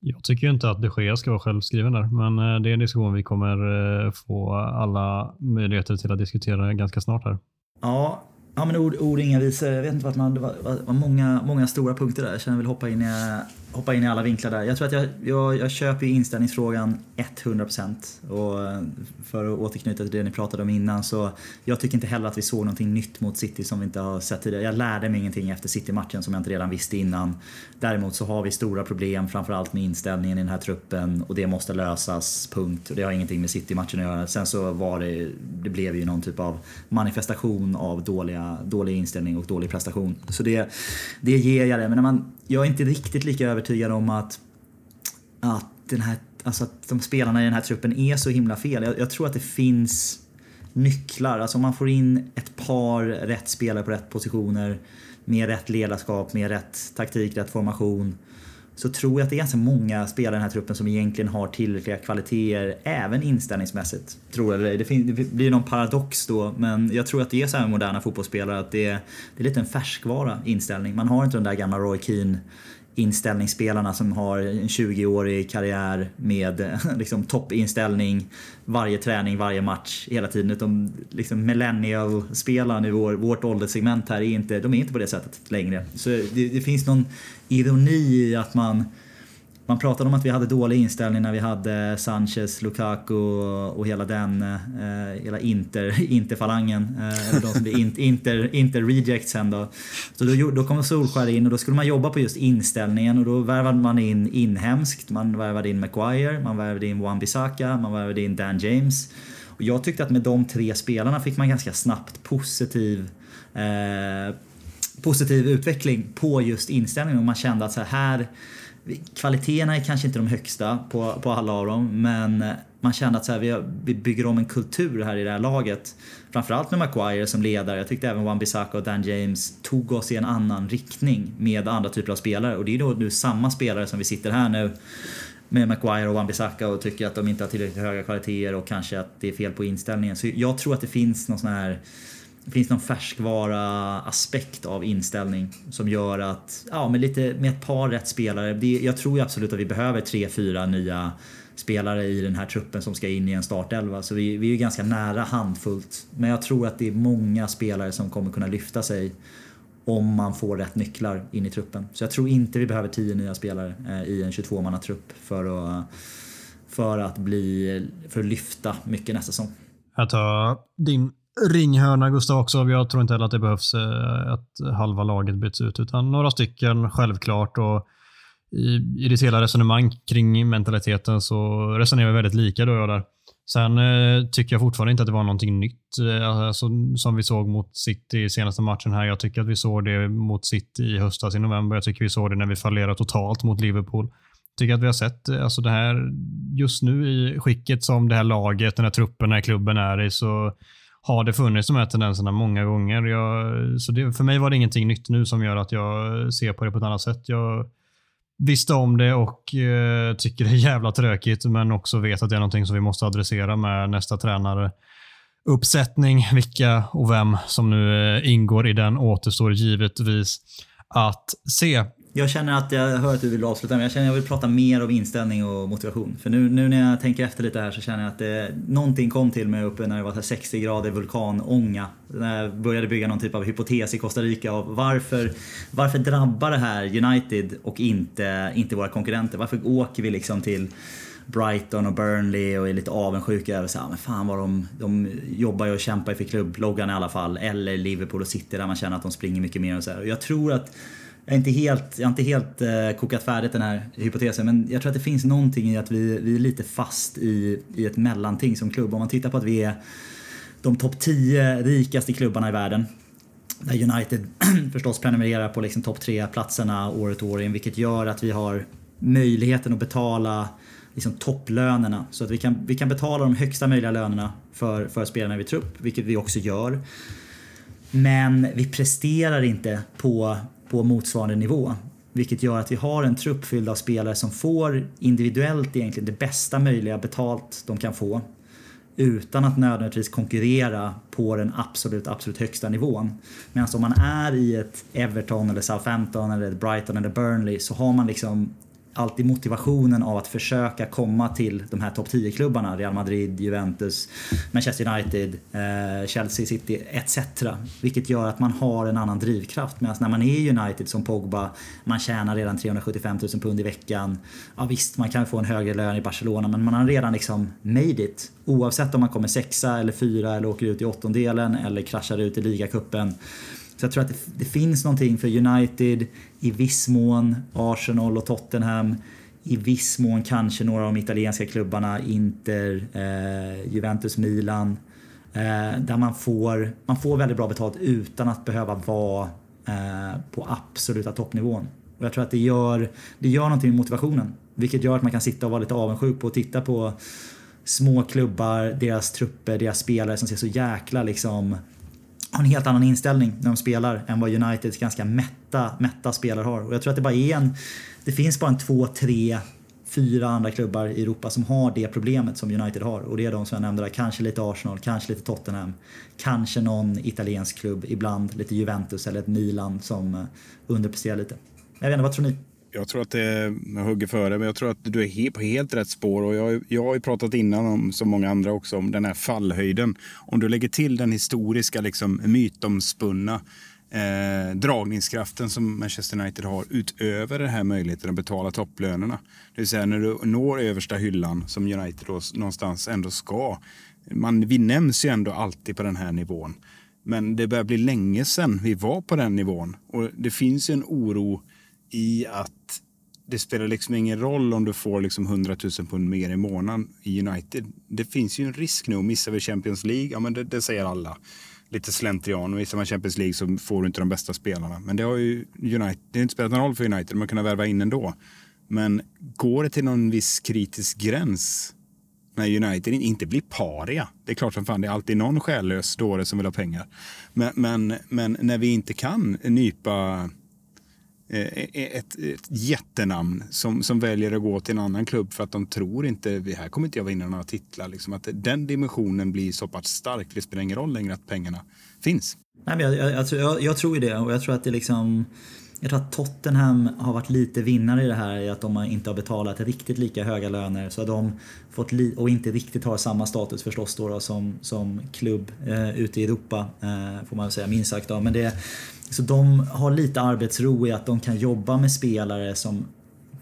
Speaker 2: Jag tycker inte att de Gea ska vara självskriven där, men eh, det är en diskussion vi kommer eh, få alla möjligheter till att diskutera ganska snart här.
Speaker 3: Ja, Ja men ord, ord inga visor. Jag vet inte vart man, det var, var, många, många stora punkter där. Jag känner jag vill hoppa in i hoppa in i alla vinklar där. Jag tror att jag, jag, jag köper inställningsfrågan 100% och eh, för att återknyta till det ni pratade om innan så jag tycker inte heller att vi såg någonting nytt mot City som vi inte har sett tidigare. Jag lärde mig ingenting efter City-matchen som jag inte redan visste innan. Däremot så har vi stora problem framförallt med inställningen i den här truppen och det måste lösas, punkt. Och det har ingenting med City-matchen att göra. Sen så var det, det blev ju någon typ av manifestation av dåliga, dålig inställning och dålig prestation. Så det, det ger jag det. Men när man jag är inte riktigt lika övertygad om att, att, den här, alltså att de spelarna i den här truppen är så himla fel. Jag, jag tror att det finns nycklar. Alltså om man får in ett par rätt spelare på rätt positioner med rätt ledarskap, med rätt taktik, rätt formation så tror jag att det är ganska många spelare i den här truppen som egentligen har tillräckliga kvaliteter även inställningsmässigt. Tror jag det, det, det blir någon paradox då, men jag tror att det är så här med moderna fotbollsspelare att det är, det är lite en färskvara inställning. Man har inte den där gamla Roy Keane inställningsspelarna som har en 20-årig karriär med liksom, toppinställning varje träning, varje match hela tiden. Utan liksom, millennial-spelarna i vår, vårt ålderssegment här är inte, de är inte på det sättet längre. Så det, det finns någon ironi i att man man pratade om att vi hade dålig inställning när vi hade Sanchez, Lukaku och hela den, eh, hela Inter, Interfalangen. Eh, de som blir Inter, Inter Reject sen då. Så då, då kom Solskär in och då skulle man jobba på just inställningen och då värvade man in inhemskt. Man värvade in Maguire, man värvade in Wan-Bissaka, man värvade in Dan James. Och jag tyckte att med de tre spelarna fick man ganska snabbt positiv eh, positiv utveckling på just inställningen och man kände att så här Kvaliteterna är kanske inte de högsta på, på alla av dem men man kände att så här, vi, vi bygger om en kultur här i det här laget. Framförallt med Maguire som ledare. Jag tyckte även Wan-Bissaka och Dan James tog oss i en annan riktning med andra typer av spelare. Och det är då nu samma spelare som vi sitter här nu med Maguire och Wan-Bissaka och tycker att de inte har tillräckligt höga kvaliteter och kanske att det är fel på inställningen. Så jag tror att det finns någon sån här det finns någon färskvara-aspekt av inställning som gör att, ja, med, lite, med ett par rätt spelare. Det, jag tror ju absolut att vi behöver tre, fyra nya spelare i den här truppen som ska in i en startelva. Så vi, vi är ganska nära handfullt. Men jag tror att det är många spelare som kommer kunna lyfta sig om man får rätt nycklar in i truppen. Så jag tror inte vi behöver tio nya spelare eh, i en 22-mannatrupp för att, för att bli, för att lyfta mycket nästa säsong.
Speaker 2: Jag tar din ringhörna Gustav också. Jag tror inte heller att det behövs eh, att halva laget byts ut, utan några stycken självklart. Och i, I ditt hela resonemang kring mentaliteten så resonerar vi väldigt lika du och jag där. Sen eh, tycker jag fortfarande inte att det var någonting nytt eh, alltså, som vi såg mot City i senaste matchen här. Jag tycker att vi såg det mot City i höstas i november. Jag tycker vi såg det när vi fallerade totalt mot Liverpool. Jag tycker att vi har sett eh, alltså det här just nu i skicket som det här laget, den här truppen, den här klubben är i så har det funnits de här tendenserna många gånger. Jag, så det, för mig var det ingenting nytt nu som gör att jag ser på det på ett annat sätt. Jag visste om det och eh, tycker det är jävla tråkigt men också vet att det är någonting som vi måste adressera med nästa tränare uppsättning. Vilka och vem som nu eh, ingår i den återstår givetvis att se.
Speaker 3: Jag känner att jag hör att du vill avsluta, men jag känner att jag vill prata mer om inställning och motivation. För nu, nu när jag tänker efter lite här så känner jag att det, någonting kom till mig uppe när det var 60 grader vulkanånga. När jag började bygga någon typ av hypotes i Costa Rica av varför, varför drabbar det här United och inte, inte våra konkurrenter? Varför åker vi liksom till Brighton och Burnley och är lite avundsjuka över så här, men fan vad de, de jobbar ju och kämpar för klubbloggan i alla fall. Eller Liverpool och City där man känner att de springer mycket mer och så här. Och jag tror att jag, är inte helt, jag har inte helt eh, kokat färdigt den här hypotesen men jag tror att det finns någonting i att vi, vi är lite fast i, i ett mellanting som klubb. Om man tittar på att vi är de topp 10 rikaste klubbarna i världen där United förstås prenumererar på liksom topp 3-platserna året och år in vilket gör att vi har möjligheten att betala liksom topplönerna. Så att vi kan, vi kan betala de högsta möjliga lönerna för, för spelarna i trupp, vilket vi också gör. Men vi presterar inte på, på motsvarande nivå. Vilket gör att vi har en trupp fylld av spelare som får individuellt egentligen det bästa möjliga betalt de kan få. Utan att nödvändigtvis konkurrera på den absolut, absolut högsta nivån. Medan om man är i ett Everton eller Southampton eller Brighton eller Burnley så har man liksom alltid motivationen av att försöka komma till de här topp 10-klubbarna. Real Madrid, Juventus, Manchester United, eh, Chelsea City etc. Vilket gör att man har en annan drivkraft. Medan när man är United som Pogba, man tjänar redan 375 000 pund i veckan. Ja visst, man kan få en högre lön i Barcelona men man har redan liksom made it. Oavsett om man kommer sexa eller fyra eller åker ut i åttondelen eller kraschar ut i ligacupen. Så jag tror att det, det, finns någonting för United, i viss mån Arsenal och Tottenham, i viss mån kanske några av de italienska klubbarna, Inter, eh, Juventus, Milan. Eh, där man får, man får väldigt bra betalt utan att behöva vara eh, på absoluta toppnivån. Och jag tror att det gör, det gör någonting med motivationen. Vilket gör att man kan sitta och vara lite avundsjuk på och titta på små klubbar, deras trupper, deras spelare som ser så jäkla liksom har en helt annan inställning när de spelar än vad Uniteds ganska mätta, mätta spelare har. Och jag tror att det bara är en... Det finns bara en två, tre, fyra andra klubbar i Europa som har det problemet som United har. Och det är de som jag nämnde där. Kanske lite Arsenal, kanske lite Tottenham. Kanske någon italiensk klubb, ibland lite Juventus eller ett Milan som eh, underpresterar lite. Jag vet inte, vad tror ni?
Speaker 1: Jag tror att det, jag hugger före, men jag tror att du är på helt rätt spår. Och jag, jag har ju pratat innan, om, som många andra också, om den här fallhöjden. Om du lägger till den historiska, liksom, mytomspunna eh, dragningskraften som Manchester United har utöver den här möjligheten att betala topplönerna. Det vill säga när du når översta hyllan, som United då någonstans ändå ska. Man, vi nämns ju ändå alltid på den här nivån. Men det börjar bli länge sedan vi var på den nivån. Och det finns ju en oro i att det spelar liksom ingen roll om du får liksom 100 000 pund mer i månaden i United. Det finns ju en risk nu. Missar vi Champions League, ja men det, det säger alla. Lite slentrian. Missar man Champions League så får du inte de bästa spelarna. Men det har ju United, det har inte spelat någon roll för United. Man kan värva in ändå. Men går det till någon viss kritisk gräns när United inte blir paria. Det är klart som fan, det är alltid någon själlös dåre som vill ha pengar. Men, men, men när vi inte kan nypa Eh, eh, ett, ett jättenamn som, som väljer att gå till en annan klubb för att de tror inte, här kommer inte jag vinna några titlar. Liksom, att den dimensionen blir så pass stark, det spelar ingen roll längre att pengarna finns.
Speaker 3: Nej, men jag, jag, alltså, jag, jag tror ju det och jag tror att det liksom jag tror att Tottenham har varit lite vinnare i det här i att de inte har betalat riktigt lika höga löner. Så de fått och inte riktigt har samma status förstås då, då som, som klubb eh, ute i Europa. Eh, får man väl säga minst sagt. Då. Men det, så de har lite arbetsro i att de kan jobba med spelare som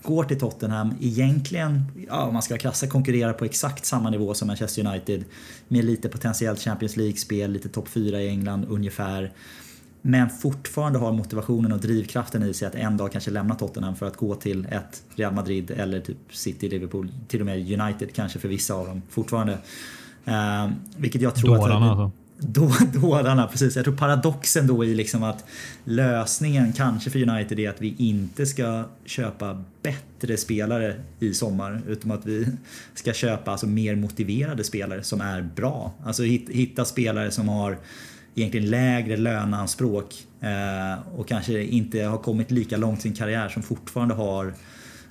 Speaker 3: går till Tottenham egentligen, ja, om man ska vara krassa, konkurrerar på exakt samma nivå som Manchester United. Med lite potentiellt Champions League-spel, lite topp 4 i England ungefär. Men fortfarande har motivationen och drivkraften i sig att en dag kanske lämna Tottenham för att gå till ett Real Madrid eller typ City, Liverpool, till och med United kanske för vissa av dem fortfarande. Uh, vilket jag tror
Speaker 2: Dårarna
Speaker 3: att...
Speaker 2: alltså
Speaker 3: då, dådarna, precis. Jag tror paradoxen då i liksom att lösningen kanske för United är att vi inte ska köpa bättre spelare i sommar utan att vi ska köpa alltså mer motiverade spelare som är bra. Alltså hitta spelare som har egentligen lägre löneanspråk eh, och kanske inte har kommit lika långt i sin karriär som fortfarande har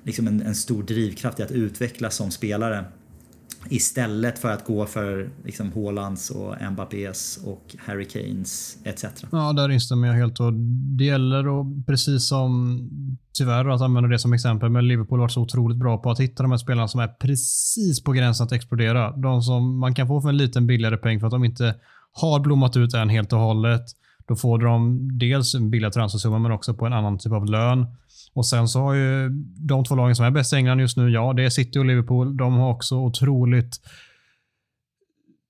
Speaker 3: liksom en, en stor drivkraft i att utvecklas som spelare. Istället för att gå för liksom Haalands och Mbappés och Harry Kanes etc.
Speaker 2: Ja, där instämmer jag helt. Och det gäller att, precis som tyvärr att använda det som exempel, men Liverpool har varit så otroligt bra på att hitta de här spelarna som är precis på gränsen att explodera. De som man kan få för en liten billigare peng för att de inte har blommat ut än helt och hållet. Då får de dels en billigare transfersumma men också på en annan typ av lön. Och sen så har ju de två lagen som är bäst i England just nu, ja, det är City och Liverpool. De har också otroligt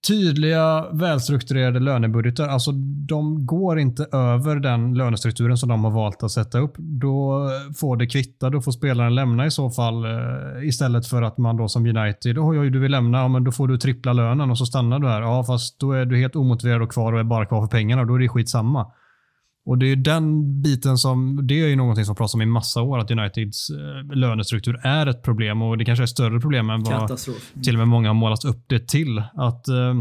Speaker 2: tydliga, välstrukturerade lönebudgetar. Alltså de går inte över den lönestrukturen som de har valt att sätta upp. Då får det kvitta. Då får spelaren lämna i så fall eh, istället för att man då som United, oj, oj, du vill lämna, ja, men då får du trippla lönen och så stannar du här. Ja, fast då är du helt omotiverad och kvar och är bara kvar för pengarna. Då är det skitsamma. Och Det är den biten som, det är ju någonting som pratas om i massa år, att Uniteds eh, lönestruktur är ett problem och det kanske är ett större problem än vad till och med många har målat upp det till. Att eh,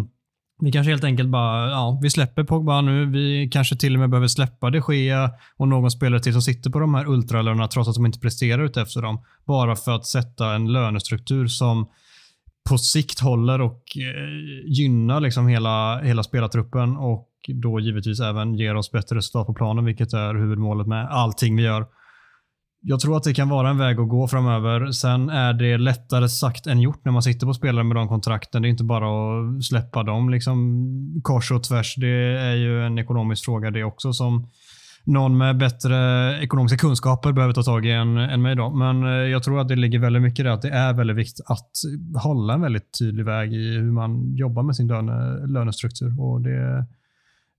Speaker 2: vi kanske helt enkelt bara, ja, vi släpper Pogba nu. Vi kanske till och med behöver släppa de Gea och någon spelare till som sitter på de här ultralönerna trots att de inte presterar ut efter dem. Bara för att sätta en lönestruktur som på sikt håller och eh, gynnar liksom hela, hela spelartruppen och då givetvis även ger oss bättre resultat på planen, vilket är huvudmålet med allting vi gör. Jag tror att det kan vara en väg att gå framöver. Sen är det lättare sagt än gjort när man sitter på spelare med de kontrakten. Det är inte bara att släppa dem liksom kors och tvärs. Det är ju en ekonomisk fråga det också som någon med bättre ekonomiska kunskaper behöver ta tag i än, än mig. Då. Men eh, jag tror att det ligger väldigt mycket i det att det är väldigt viktigt att hålla en väldigt tydlig väg i hur man jobbar med sin löne, lönestruktur. Och det,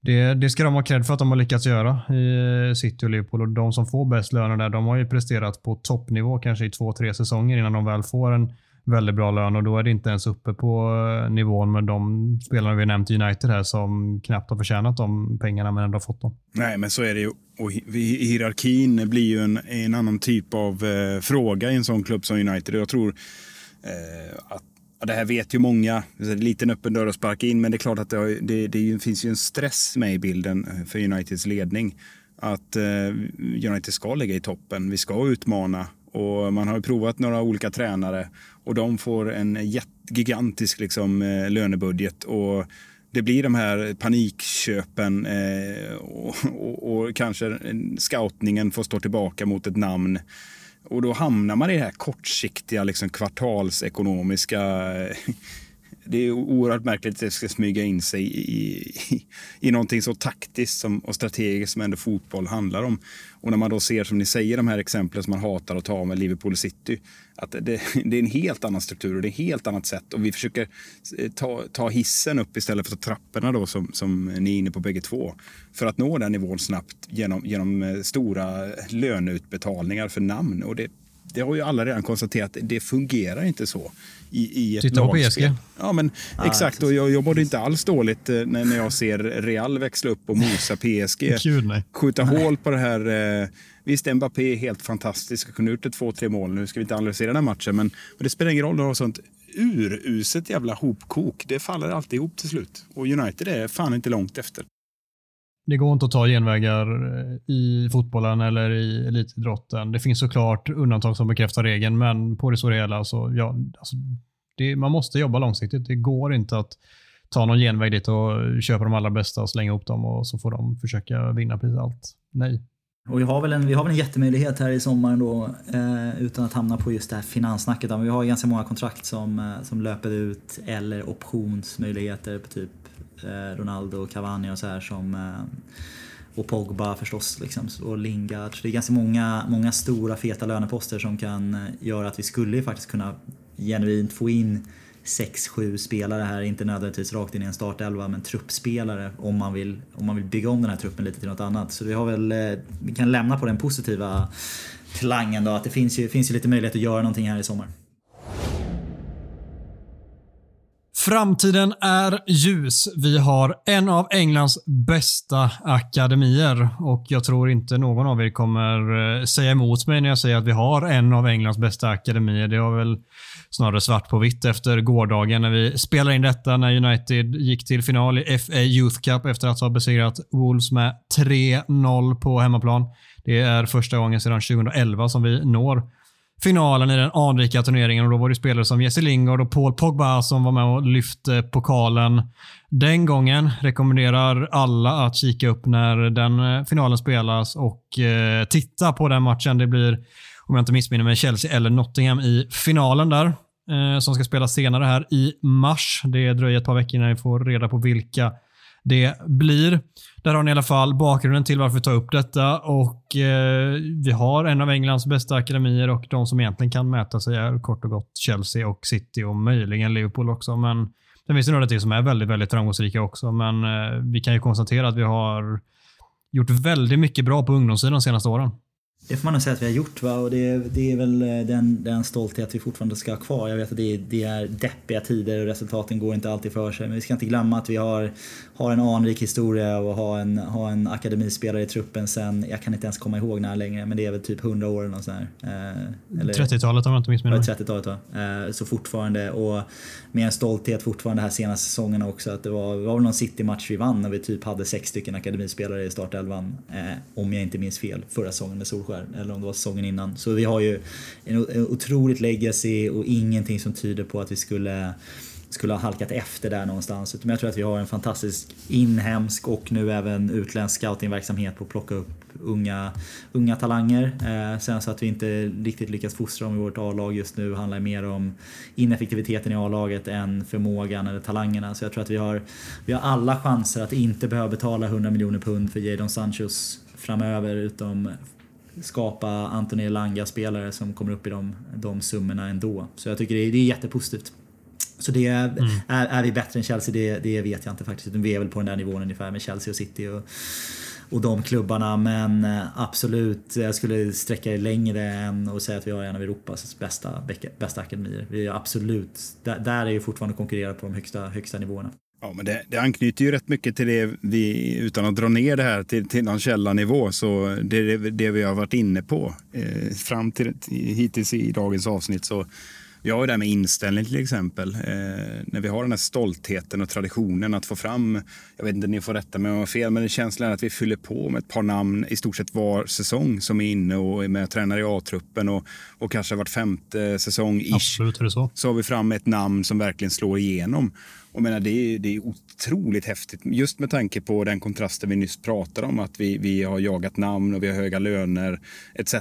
Speaker 2: det, det ska de ha cred för att de har lyckats göra i eh, City och Liverpool. Och de som får bäst löner där, de har ju presterat på toppnivå kanske i två, tre säsonger innan de väl får en väldigt bra lön och då är det inte ens uppe på eh, nivån med de spelarna vi nämnt i United här som knappt har förtjänat de pengarna men ändå har fått dem.
Speaker 1: Nej, men så är det ju. Och hierarkin blir ju en, en annan typ av eh, fråga i en sån klubb som United. Jag tror eh, att Ja, det här vet ju många. Det är en liten öppen dörr att sparka in, men det är klart att det, har, det, det finns ju en stress med i bilden eh, för Uniteds ledning. Att eh, United ska ligga i toppen. Vi ska utmana och man har ju provat några olika tränare och de får en gigantisk liksom, eh, lönebudget. Och det blir de här panikköpen eh, och, och, och, kanske scoutningen får stå tillbaka mot ett namn. Och då hamnar man i det här kortsiktiga liksom kvartalsekonomiska eh, det är oerhört märkligt att det ska smyga in sig i, i, i någonting så taktiskt som, och strategiskt som ändå fotboll handlar om. Och när man då ser, som ni säger, de här exemplen som man hatar att ta med Liverpool City, att det, det är en helt annan struktur och det är ett helt annat sätt. Och vi försöker eh, ta, ta hissen upp istället för trapporna då, som, som ni är inne på bägge två. För att nå den nivån snabbt genom, genom eh, stora löneutbetalningar för namn. Och det, det har ju alla redan konstaterat, det fungerar inte så i, i ett Titta
Speaker 2: på PSG.
Speaker 1: Ja, men ah, exakt. Och jag, jag mådde inte alls dåligt eh, när, när jag ser Real växla upp och mosa PSG.
Speaker 2: Gud, nej.
Speaker 1: Skjuta nej. hål på det här. Eh, visst, Mbappé är helt fantastisk. och kunde gjort ett två, tre mål. Nu ska vi inte analysera den här matchen, men, men det spelar ingen roll. Det har sånt uruset jävla hopkok. Det faller alltid ihop till slut. Och United är fan inte långt efter.
Speaker 2: Det går inte att ta genvägar eh, i fotbollen eller i elitidrotten. Det finns såklart undantag som bekräftar regeln, men på det stora hela så ja, alltså, det, man måste jobba långsiktigt. Det går inte att ta någon genväg dit och köpa de allra bästa och slänga ihop dem och så får de försöka vinna precis allt. Nej.
Speaker 3: Och vi har väl en, vi har väl en jättemöjlighet här i sommar då, eh, utan att hamna på just det här finanssnacket. Vi har ganska många kontrakt som, eh, som löper ut eller optionsmöjligheter på typ Eh, Ronaldo, Cavani och så här som eh, och Pogba förstås liksom, och Lingard. Det är ganska många, många stora feta löneposter som kan eh, göra att vi skulle faktiskt kunna genuint få in 6-7 spelare här, inte nödvändigtvis rakt in i en startelva, men truppspelare om man, vill, om man vill bygga om den här truppen lite till något annat. Så vi, har väl, eh, vi kan lämna på den positiva klangen då, att det finns ju, finns ju lite möjlighet att göra någonting här i sommar.
Speaker 2: Framtiden är ljus. Vi har en av Englands bästa akademier och jag tror inte någon av er kommer eh, säga emot mig när jag säger att vi har en av Englands bästa akademier. Det har väl snarare svart på vitt efter gårdagen när vi spelar in detta när United gick till final i FA Youth Cup efter att ha besegrat Wolves med 3-0 på hemmaplan. Det är första gången sedan 2011 som vi når finalen i den anrika turneringen och då var det spelare som Jesse Lingard och Paul Pogba som var med och lyfte pokalen den gången. Rekommenderar alla att kika upp när den eh, finalen spelas och eh, titta på den matchen. Det blir, om jag inte missminner mig, Chelsea eller Nottingham i finalen där eh, som ska spelas senare här i mars. Det dröjer ett par veckor innan vi får reda på vilka det blir. Där har ni i alla fall bakgrunden till varför vi tar upp detta och eh, vi har en av Englands bästa akademier och de som egentligen kan mäta sig är kort och gott Chelsea och City och möjligen Liverpool också. Men det finns några till som är väldigt, väldigt framgångsrika också. Men eh, vi kan ju konstatera att vi har gjort väldigt mycket bra på ungdomssidan de senaste åren.
Speaker 3: Det får man nog säga att vi har gjort va? och det, det är väl eh, den, den stolthet vi fortfarande ska ha kvar. Jag vet att det, det är deppiga tider och resultaten går inte alltid för sig. Men vi ska inte glömma att vi har, har en anrik historia och har en, har en akademispelare i truppen sen, jag kan inte ens komma ihåg när längre, men det är väl typ 100 år eller något sånt
Speaker 2: eh, 30-talet om jag inte missminner
Speaker 3: mig. 30-talet va? Eh, så fortfarande, och med en stolthet fortfarande här senaste säsongerna också, att det var, det var väl någon City-match vi vann när vi typ hade sex stycken akademispelare i startelvan, eh, om jag inte minns fel, förra säsongen med Solskjaer där, eller om det var säsongen innan. Så vi har ju en, otroligt legacy och ingenting som tyder på att vi skulle skulle ha halkat efter där någonstans. Utan jag tror att vi har en fantastisk inhemsk och nu även utländsk scoutingverksamhet på att plocka upp unga, unga talanger. Eh, sen så att vi inte riktigt lyckats fostra dem i vårt A-lag just nu handlar mer om ineffektiviteten i A-laget än förmågan eller talangerna. Så jag tror att vi har, vi har alla chanser att inte behöva betala 100 miljoner pund för Jadon Sanchos framöver utom skapa Anthony Elanga-spelare som kommer upp i de, de summorna ändå. Så jag tycker det är, det är jättepositivt. Så det är, mm. är, är, vi bättre än Chelsea? Det, det vet jag inte faktiskt. Vi är väl på den där nivån ungefär med Chelsea och City och, och de klubbarna. Men eh, absolut, jag skulle sträcka det längre än att säga att vi har en av Europas bästa, bästa akademier. Vi är absolut, där, där är vi fortfarande konkurrera på de högsta, högsta nivåerna.
Speaker 1: Ja, men det, det anknyter ju rätt mycket till det vi, utan att dra ner det här till, till någon källarnivå, så det är det, det, vi har varit inne på eh, fram till hittills i dagens avsnitt. Så vi har ju det här med inställning till exempel. Eh, när vi har den här stoltheten och traditionen att få fram, jag vet inte, ni får rätta mig om jag har fel, men känslan är att vi fyller på med ett par namn i stort sett var säsong som är inne och är med och tränar i A-truppen och, och kanske vart femte säsong ish.
Speaker 2: Absolut är det så.
Speaker 1: Så har vi fram ett namn som verkligen slår igenom. Och menar, det, är, det är otroligt häftigt, just med tanke på den kontrasten vi nyss pratade om, att vi, vi har jagat namn och vi har höga löner etc.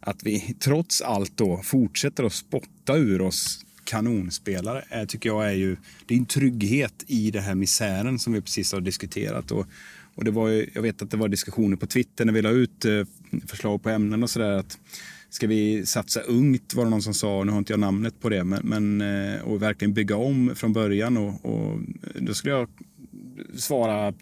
Speaker 1: Att vi trots allt då fortsätter att spotta ur oss kanonspelare är, tycker jag är ju det är en trygghet i den här misären som vi precis har diskuterat. Och, och det var ju, jag vet att det var diskussioner på Twitter när vi la ut eh, förslag på ämnen och sådär ska vi satsa ungt var det någon som sa, nu har inte jag namnet på det, men, men eh, och verkligen bygga om från början och, och eh, då skulle jag svara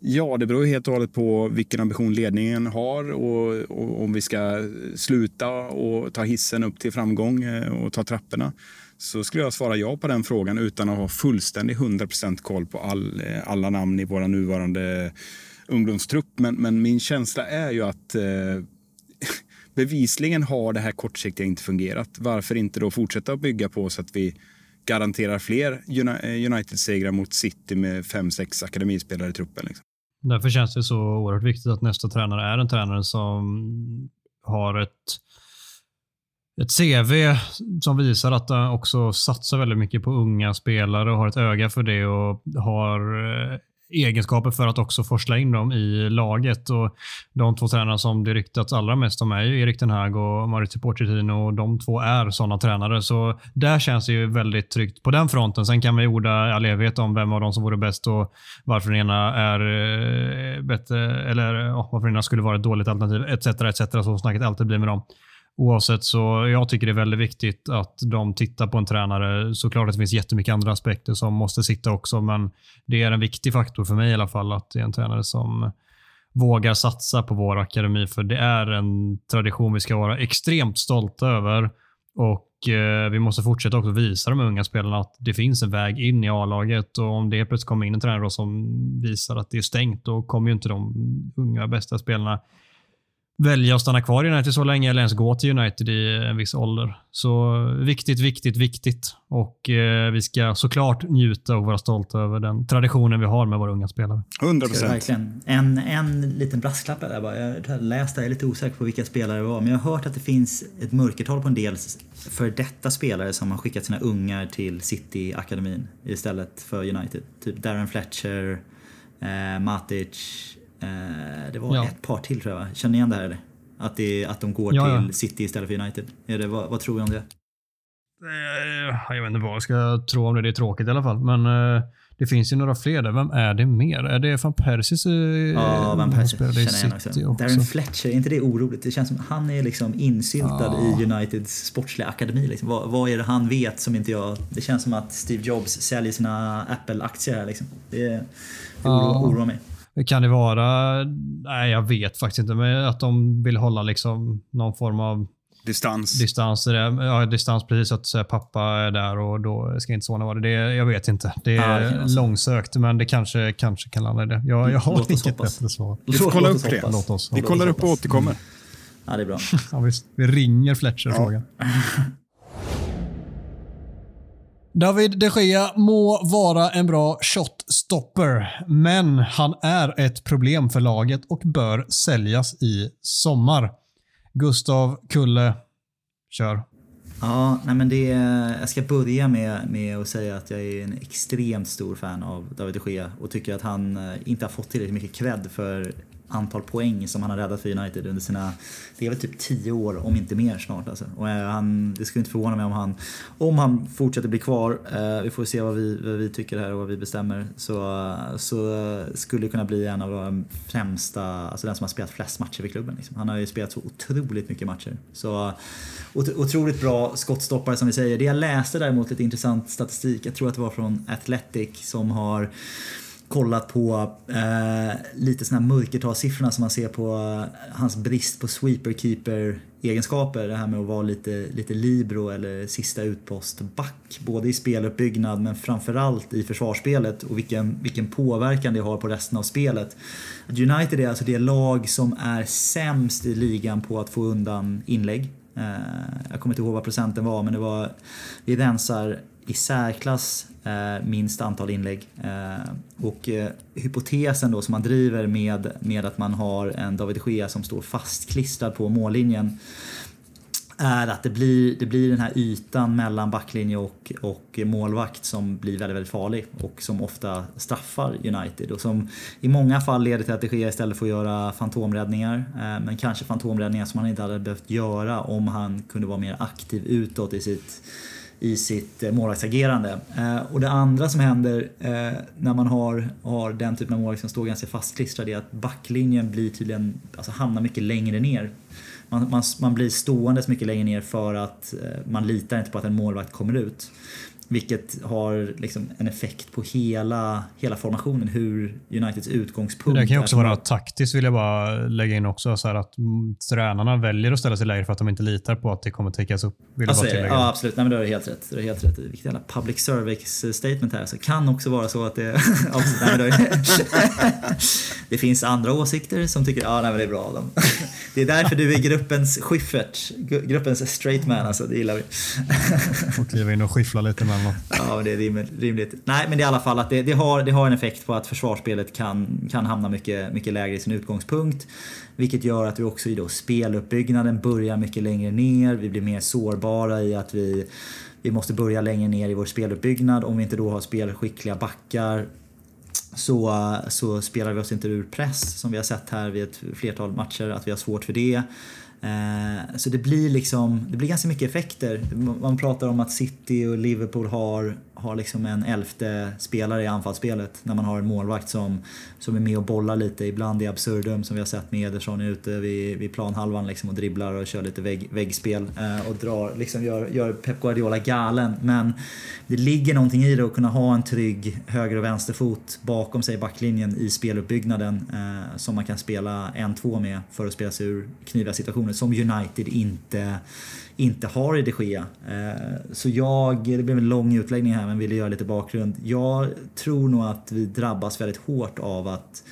Speaker 1: Ja, det beror helt och hållet på vilken ambition ledningen har och, och, om vi ska sluta och ta hissen upp till framgång eh, och ta trapporna. Så skulle jag svara ja på den frågan utan att ha fullständig 100% koll på all, alla namn i våra nuvarande ungdomstrupp. Men, men min känsla är ju att eh, bevisligen har det här kortsiktiga inte fungerat. Varför inte då fortsätta att bygga på så att vi garanterar fler eh, United-segrar mot City med fem sex akademispelare i truppen. Liksom.
Speaker 2: Därför känns det så oerhört viktigt att nästa tränare är en tränare som har ett, ett CV som visar att han också satsar väldigt mycket på unga spelare och har ett öga för det och har eh, egenskaper för att också forsla in dem i laget. Och de två tränarna som det ryktats allra mest om är ju Erik Den Hag och Maurizio Pochettino och de två är sådana tränare. Så där känns det ju väldigt tryggt på den fronten. Sen kan vi orda all evighet om vem av dem som vore bäst och varför den ena är eh, bättre eller oh, varför den ena skulle vara ett dåligt alternativ etc. etc. Så snacket alltid blir med dem. Oavsett så jag tycker det är väldigt viktigt att de tittar på en tränare. Såklart att det finns jättemycket andra aspekter som måste sitta också, men det är en viktig faktor för mig i alla fall att det är en tränare som vågar satsa på vår akademi, för det är en tradition vi ska vara extremt stolta över Och eh, Vi måste fortsätta också visa de unga spelarna att det finns en väg in i A-laget. Och Om det plötsligt kommer in en tränare som visar att det är stängt, då kommer ju inte de unga bästa spelarna välja att stanna kvar i United så länge eller ens gå till United i en viss ålder. Så viktigt, viktigt, viktigt. Och eh, vi ska såklart njuta och vara stolta över den traditionen vi har med våra unga spelare.
Speaker 1: 100
Speaker 3: Ska det
Speaker 1: procent.
Speaker 3: En, en liten brasklapp där bara. Jag har läst det, jag är lite osäker på vilka spelare det var. Men jag har hört att det finns ett mörkertal på en del för detta spelare som har skickat sina ungar till City-akademin istället för United. Typ Darren Fletcher, eh, Matic. Eh, det var
Speaker 2: Ja.
Speaker 3: ett par till tror jag. va? Känner ni igen det här eller? Att, det, att de går
Speaker 2: Ja, ja.
Speaker 3: till City istället för United. Är det, vad, vad tror vi om det?
Speaker 2: Eh, Jag vet inte vad jag ska tro om det. Det är tråkigt i alla fall. Men eh, det finns ju några fler där. Vem är det mer? Är det van Persie? eh,
Speaker 3: Ja, Van Persie känner jag igen
Speaker 2: City
Speaker 3: också. Darren Fletcher, är inte det oroligt? Det känns som han är liksom insyltad i Uniteds sportsliga akademi. Liksom. Vad, vad är det han vet som inte jag... Det känns som att Steve Jobs säljer sina Apple-aktier här. Liksom. Det, det
Speaker 2: Ja.
Speaker 3: oroar, oroar mig.
Speaker 2: Kan det vara... Nej, jag vet faktiskt inte. Men att de vill hålla liksom någon form av
Speaker 1: Distans.
Speaker 2: distans. det. Ja, distans precis. Att säga, pappa är där och då ska inte sonen vara det. det. Jag vet inte. Det
Speaker 3: Ja,
Speaker 2: är
Speaker 3: det vara så.
Speaker 2: långsökt, men det kanske, kanske kan landa i det. Jag, jag har inget bättre svar.
Speaker 1: Vi får kolla upp det.
Speaker 2: Låt oss.
Speaker 1: Vi kollar upp och återkommer.
Speaker 3: Ja, det är bra.
Speaker 2: Ja, visst. Vi ringer Fletcher och frågar. David de Gea må vara en bra shotstopper, men han är ett problem för laget och bör säljas i sommar. Gustav Kulle, kör.
Speaker 3: Ja, nej men det, jag ska börja med, med att säga att jag är en extremt stor fan av David de Gea och tycker att han eh, inte har fått tillräckligt mycket cred för antal poäng som han har räddat för United under sina, det är väl typ 10 år om inte mer snart alltså. Och eh, han, det skulle inte förvåna mig om han, om han fortsätter bli kvar, eh, vi får se vad vi, vad vi tycker här och vad vi bestämmer, så, så skulle det kunna bli en av de främsta, alltså den som har spelat flest matcher för klubben. Liksom. Han har ju spelat så otroligt mycket matcher. Så otroligt bra skottstoppare som vi säger. Det jag läste däremot lite intressant statistik, jag tror att det var från Athletic som har kollat på eh, lite såna här mörkertalssiffrorna som man ser på eh, hans brist på sweeper-keeper egenskaper. Det här med att vara lite, lite libero eller sista utpost back. Både i speluppbyggnad men framförallt i försvarsspelet och vilken, vilken påverkan det har på resten av spelet. United är alltså det lag som är sämst i ligan på att få undan inlägg. Eh, jag kommer inte ihåg vad procenten var men det var, vi rensar i särklass eh, minst antal inlägg. Eh, och eh, hypotesen då som man driver med, med att man har en David de Gea som står fastklistrad på mållinjen är att det blir, det blir den här ytan mellan backlinje och, och målvakt som blir väldigt, väldigt farlig och som ofta straffar United och som i många fall leder till att de Gea istället får göra fantomräddningar eh, men kanske fantomräddningar som han inte hade behövt göra om han kunde vara mer aktiv utåt i sitt i sitt eh, målvaktsagerande. Eh, och det andra som händer eh, när man har, har den typen av målvakt som står ganska fastklistrad är att backlinjen blir tydligen, alltså hamnar mycket längre ner. Man, man, man blir ståendes mycket längre ner för att man litar inte på att en målvakt kommer ut. Vilket har liksom en effekt på hela, hela formationen, hur Uniteds utgångspunkt
Speaker 2: Det kan ju också vara taktiskt vill jag bara lägga in också. Så att tränarna väljer att ställa sig lägre för att de inte litar på att det kommer täckas upp. Vill
Speaker 3: Alltså,
Speaker 2: bara
Speaker 3: ja absolut, Nej, men det har du helt rätt. Det har du helt rätt. Vilket jävla public service statement här. Så kan också vara så att det... nej, det, det finns andra åsikter som tycker ja, nej, men det är bra av dem. Det är därför du är gruppens Schyffert, gu- gruppens straight man alltså, det gillar vi.
Speaker 2: Och kliva in och skiffla lite med honom.
Speaker 3: Ja, det är rimligt. Nej, men det är i alla fall att det, det, har, det har en effekt på att försvarsspelet kan, kan hamna mycket, mycket lägre i sin utgångspunkt. Vilket gör att vi också i då speluppbyggnaden börjar mycket längre ner. Vi blir mer sårbara i att vi, vi måste börja längre ner i vår speluppbyggnad. Om vi inte då har spelskickliga backar så, så spelar vi oss inte ur press som vi har sett här vid ett flertal matcher att vi har svårt för det. Eh, så det blir liksom, det blir ganska mycket effekter. Man pratar om att City och Liverpool har, har liksom en elfte spelare i anfallsspelet när man har en målvakt som, som är med och bollar lite, ibland i absurdum som vi har sett med Ederson ute vid, vid planhalvan liksom och dribblar och kör lite vägg, väggspel eh, och drar, liksom gör, gör Pep Guardiola galen. Men det ligger någonting i det att kunna ha en trygg höger och vänsterfot bakom sig i backlinjen i speluppbyggnaden eh, som man kan spela en två med för att spela sig ur kniviga situationer. som United inte, inte har i de Gea. Eh, så jag, det blev en lång utläggning här men ville göra lite bakgrund. Jag tror nog att vi drabbas väldigt hårt av att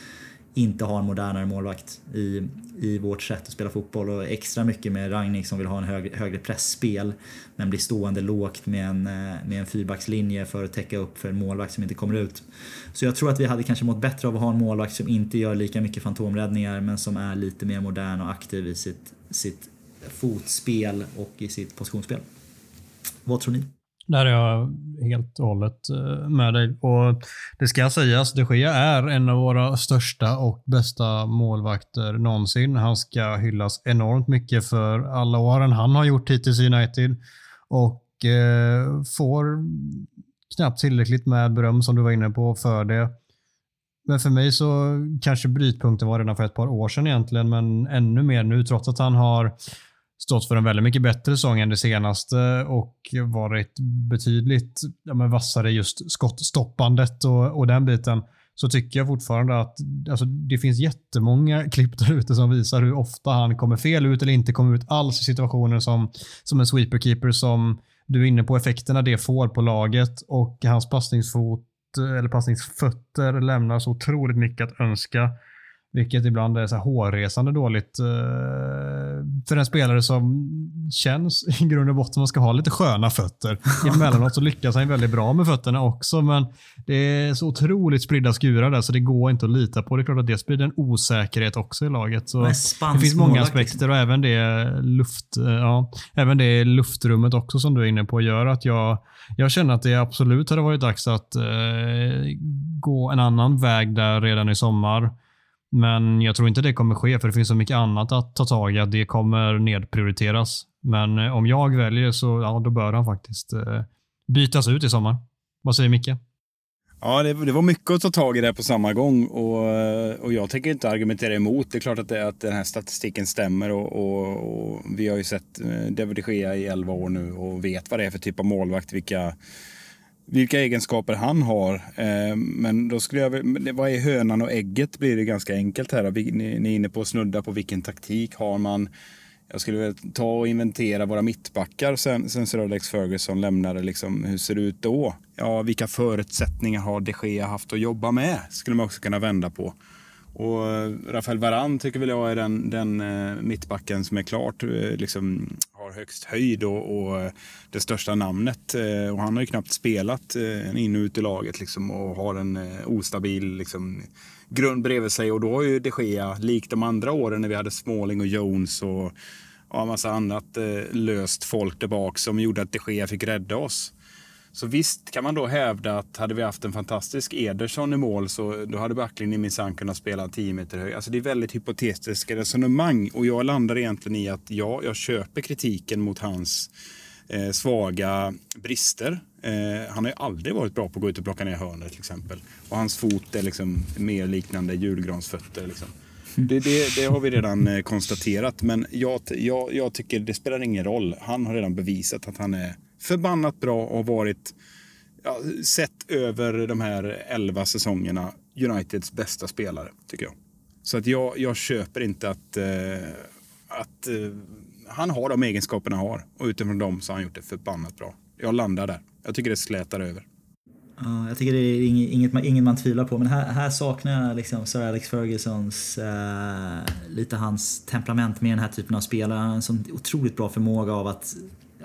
Speaker 3: inte ha en modernare målvakt i, i vårt sätt att spela fotboll och extra mycket med Ragnik som vill ha en högre, högre pressspel men blir stående lågt med en, eh, med en fyrbackslinje för att täcka upp för en målvakt som inte kommer ut. Så jag tror att vi hade kanske mått bättre av att ha en målvakt som inte gör lika mycket fantomräddningar men som är lite mer modern och aktiv i sitt, sitt fotspel och i sitt positionsspel. Vad tror ni?
Speaker 2: Där är jag helt och hållet eh, med dig. Och det ska sägas, de Gea är en av våra största och bästa målvakter någonsin. Han ska hyllas enormt mycket för alla åren han har gjort hittills i United och eh, får knappt tillräckligt med beröm som du var inne på för det. Men för mig så kanske brytpunkten var redan för ett par år sedan egentligen, men ännu mer nu trots att han har stått för en väldigt mycket bättre säsong än det senaste och varit betydligt ja, men vassare just skottstoppandet och, och den biten så tycker jag fortfarande att alltså, det finns jättemånga klipp där ute som visar hur ofta han kommer fel ut eller inte kommer ut alls i situationer som, som en sweeperkeeper som du är inne på effekterna det får på laget och hans passningsfot eller passningsfötter lämnar så otroligt mycket att önska. Vilket ibland är så hårresande dåligt eh, för en spelare som känns i grund och botten man ska ha lite sköna fötter. Emellanåt så lyckas han väldigt bra med fötterna också, men det är så otroligt spridda skurar där så det går inte att lita på. Det är klart att det sprider en osäkerhet också i laget. Så det finns många aspekter och även det, luft, eh, ja, även det luftrummet också som du är inne på gör att jag, jag känner att det absolut hade varit dags att eh, gå en annan väg där redan i sommar. Men jag tror inte det kommer ske för det finns så mycket annat att ta tag i att det kommer nedprioriteras. Men eh, om jag väljer så ja, då bör han faktiskt eh, bytas ut i sommar. Vad säger Micke?
Speaker 1: Ja, det, det, var mycket att ta tag i där på samma gång och, eh, och jag tänker inte argumentera emot. Det är klart att, det, att den här statistiken stämmer och, och, och vi har ju sett David de Gea i 11 år nu och vet vad det är för typ av målvakt, vilka vilka egenskaper han har. Eh, men då skulle jag, vad är hönan och ägget blir det ganska enkelt här. Ni, är inne på att snudda på vilken taktik har man. Jag skulle väl ta och inventera våra mittbackar sen, sen Sir Alex Ferguson lämnade. Liksom, hur ser det ut då? Ja, vilka förutsättningar har de Gea haft att jobba med? Skulle man också kunna vända på. Och eh, Rafael Varan tycker väl jag är den, den eh, mittbacken som är klart liksom, har högst höjd och, och eh, det största namnet. Eh, och han har ju knappt spelat eh, in och ut i laget liksom, och har en ostabil liksom, grund bredvid sig. Och då har ju de Gea, likt de andra åren när vi hade Småling och Jones och ja, massa annat löst folk där bak som gjorde att de Gea fick rädda oss. Så visst kan man då hävda att hade vi haft en fantastisk Ederson i mål så då hade backlinjen minsann kunnat spela 10 meter hög. Alltså det är väldigt hypotetiska resonemang och jag landar egentligen i att ja, jag köper kritiken mot hans eh, svaga brister. Eh, han har ju aldrig varit bra på att gå ut och plocka ner hörner till exempel. Och hans fot är liksom mer liknande julgransfötter. Liksom. Det, det, det, har vi redan eh, konstaterat, men jag, jag, jag tycker det spelar ingen roll. Han har redan bevisat att han är förbannat bra och har varit, ja, sett över de här elva säsongerna, Uniteds bästa spelare, tycker jag. Så att jag, jag köper inte att, eh, att eh, han har de egenskaperna han har. Och utifrån dem så har han gjort det förbannat bra. Jag landar där. Jag tycker det slätar över.
Speaker 3: Ja, jag tycker det är inget, man, inget man tvivlar på, men här, här saknar jag liksom Sir Alex Fergusons, eh, lite hans temperament med den här typen av spelare. Han har en sån otroligt bra förmåga av att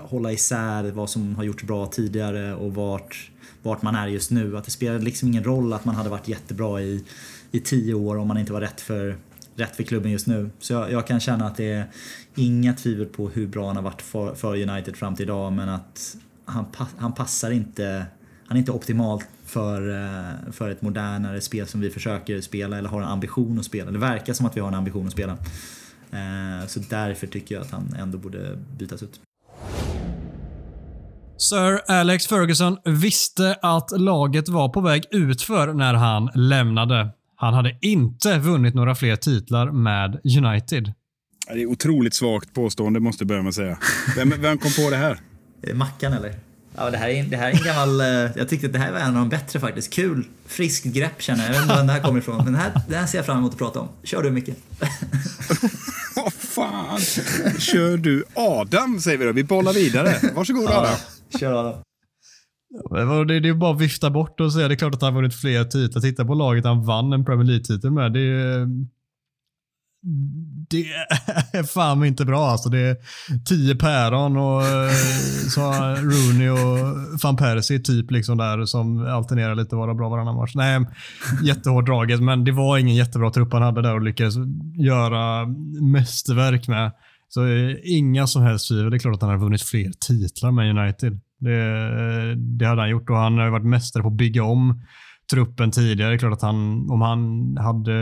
Speaker 3: hålla isär vad som har gjorts bra tidigare och vart, vart man är just nu. Att det spelade liksom ingen roll att man hade varit jättebra i, i tio år om man inte var rätt för, rätt för klubben just nu. Så jag, jag kan känna att det är inga tvivel på hur bra han har varit för, för United fram till idag men att han, han passar inte, han är inte optimalt för, eh, för ett modernare spel som vi försöker spela eller har en ambition att spela. Det verkar som att vi har en ambition att spela. Eh, så därför tycker jag att han ändå borde bytas ut.
Speaker 2: Sir Alex Ferguson visste att laget var på väg utför när han lämnade. Han hade inte vunnit några fler titlar med United.
Speaker 1: Det är otroligt svagt påstående måste jag börja med att säga. Vem, vem kom på det här?
Speaker 3: Mackan eller? Ja, det här, är, det här är en gammal... Eh, jag tyckte att det här var en av de bättre faktiskt. Kul, friskt grepp känner jag. Jag vet inte var det här kommer ifrån. Men det här, det här ser jag fram emot att prata om. Kör du Micke.
Speaker 1: fan. Kör du. Adam säger vi då. Vi bollar vidare. Varsågod Adam.
Speaker 3: Kör Adam.
Speaker 2: Det, är bara att vifta bort och säga det är klart att han vunnit fler titlar. Titta på laget han vann en Premier League-titel med. Det är, det är fan inte bra alltså. Det är tio päron och eh, så Rooney och van Persie typ liksom där som alternerar lite vara bra varannan match. Nej, jättehårt draget, men det var ingen jättebra trupp han hade där och lyckades göra mästerverk med. Så eh, inga som helst tvivel. Det är klart att han har vunnit fler titlar med United. Det, eh, det hade han gjort och han har varit mästare på att bygga om truppen tidigare. Det är klart att han, om han hade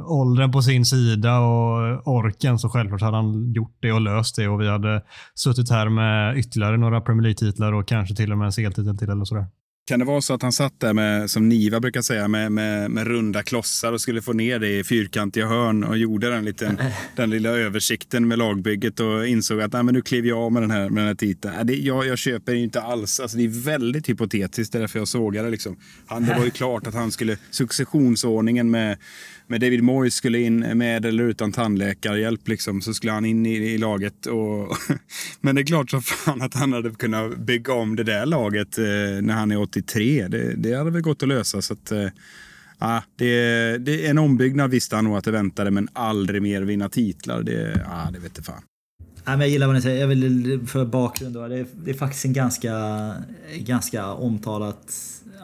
Speaker 2: åldern på sin sida och orken så självklart hade han gjort det och löst det och vi hade suttit här med ytterligare några Premier League-titlar och kanske till och med en CL-titel till eller sådär.
Speaker 1: Kan det vara så att han satt där med, som Niva brukar säga, med, med, med runda klossar och skulle få ner det i fyrkantiga hörn och gjorde den, liten, den lilla översikten med lagbygget och insåg att Nej, men nu kliver jag av med den här, med den här titeln. Det, jag, jag köper inte alls. Alltså, det är väldigt hypotetiskt, det är därför jag sågar det. Liksom. Han, det var ju klart att han skulle, successionsordningen med med David Moyes skulle in med eller utan tandläkarhjälp liksom, så skulle han in i, i laget. Och, men det är klart så fan att han hade kunnat bygga om det där laget eh, när han är 83. Det, det hade väl gått att lösa. Så att, eh, ah, det, det, en ombyggnad visste han nog att det väntade, men aldrig mer vinna titlar. Det, ah, det vet fan.
Speaker 3: Ja, men jag gillar vad ni säger. Jag vill för bakgrund då. Det är, det är faktiskt en ganska, ganska omtalat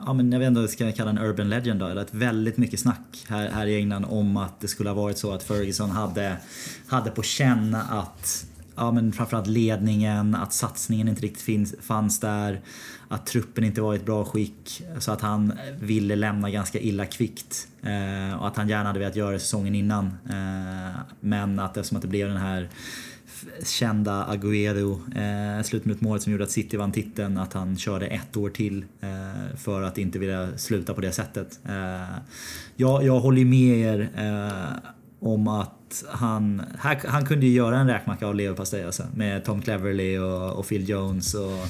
Speaker 3: ja, men jag vet inte vad jag ska kalla en urban legend då, eller ett väldigt mycket snack här, här i England om att det skulle ha varit så att Ferguson hade, hade på känn att ja, men framförallt ledningen, att satsningen inte riktigt finns, fanns där, att truppen inte var i ett bra skick så att han ville lämna ganska illa kvickt eh, och att han gärna hade velat göra det säsongen innan. Eh, men att eftersom att det blev den här kända Agüero, eh, slutminutmålet som gjorde att City vann titeln, att han körde ett år till eh, för att inte vilja sluta på det sättet. Eh, jag, jag håller med er eh, om att han, här, han kunde ju göra en räkmacka av leverpastej alltså, med Tom Cleverley och, och Phil Jones och,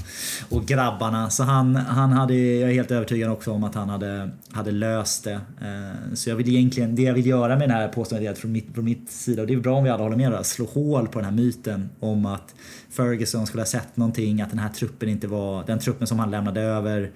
Speaker 3: och, grabbarna. Så han, han hade, jag är helt övertygad också om att han hade, hade löst det. Eh, så jag vill egentligen, det jag vill göra med det här påståendet från mitt, från mitt sida, och det är bra om vi alla håller med, slå hål på den här myten om att Ferguson skulle ha sett någonting, att den här truppen inte var, den truppen som han lämnade över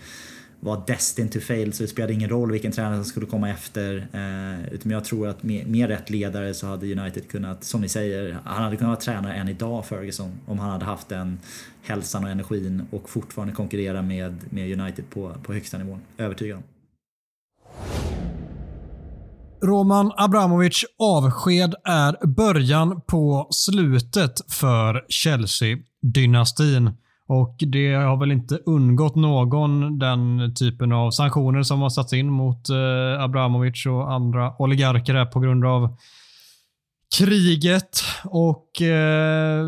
Speaker 3: var destined to fail så det spelade ingen roll vilken tränare som skulle komma efter. Eh, utan jag tror att med, med rätt ledare så hade United kunnat, som ni säger, han hade kunnat vara tränare än idag Ferguson om han hade haft den hälsan och energin och fortfarande konkurrera med, med United på, på högsta nivån. Övertygad om.
Speaker 2: Roman Abramovic avsked är början på slutet för Chelsea-dynastin. Och det har väl inte undgått någon den typen av sanktioner som har satts in mot eh, Abramovic och andra oligarker på grund av kriget och eh,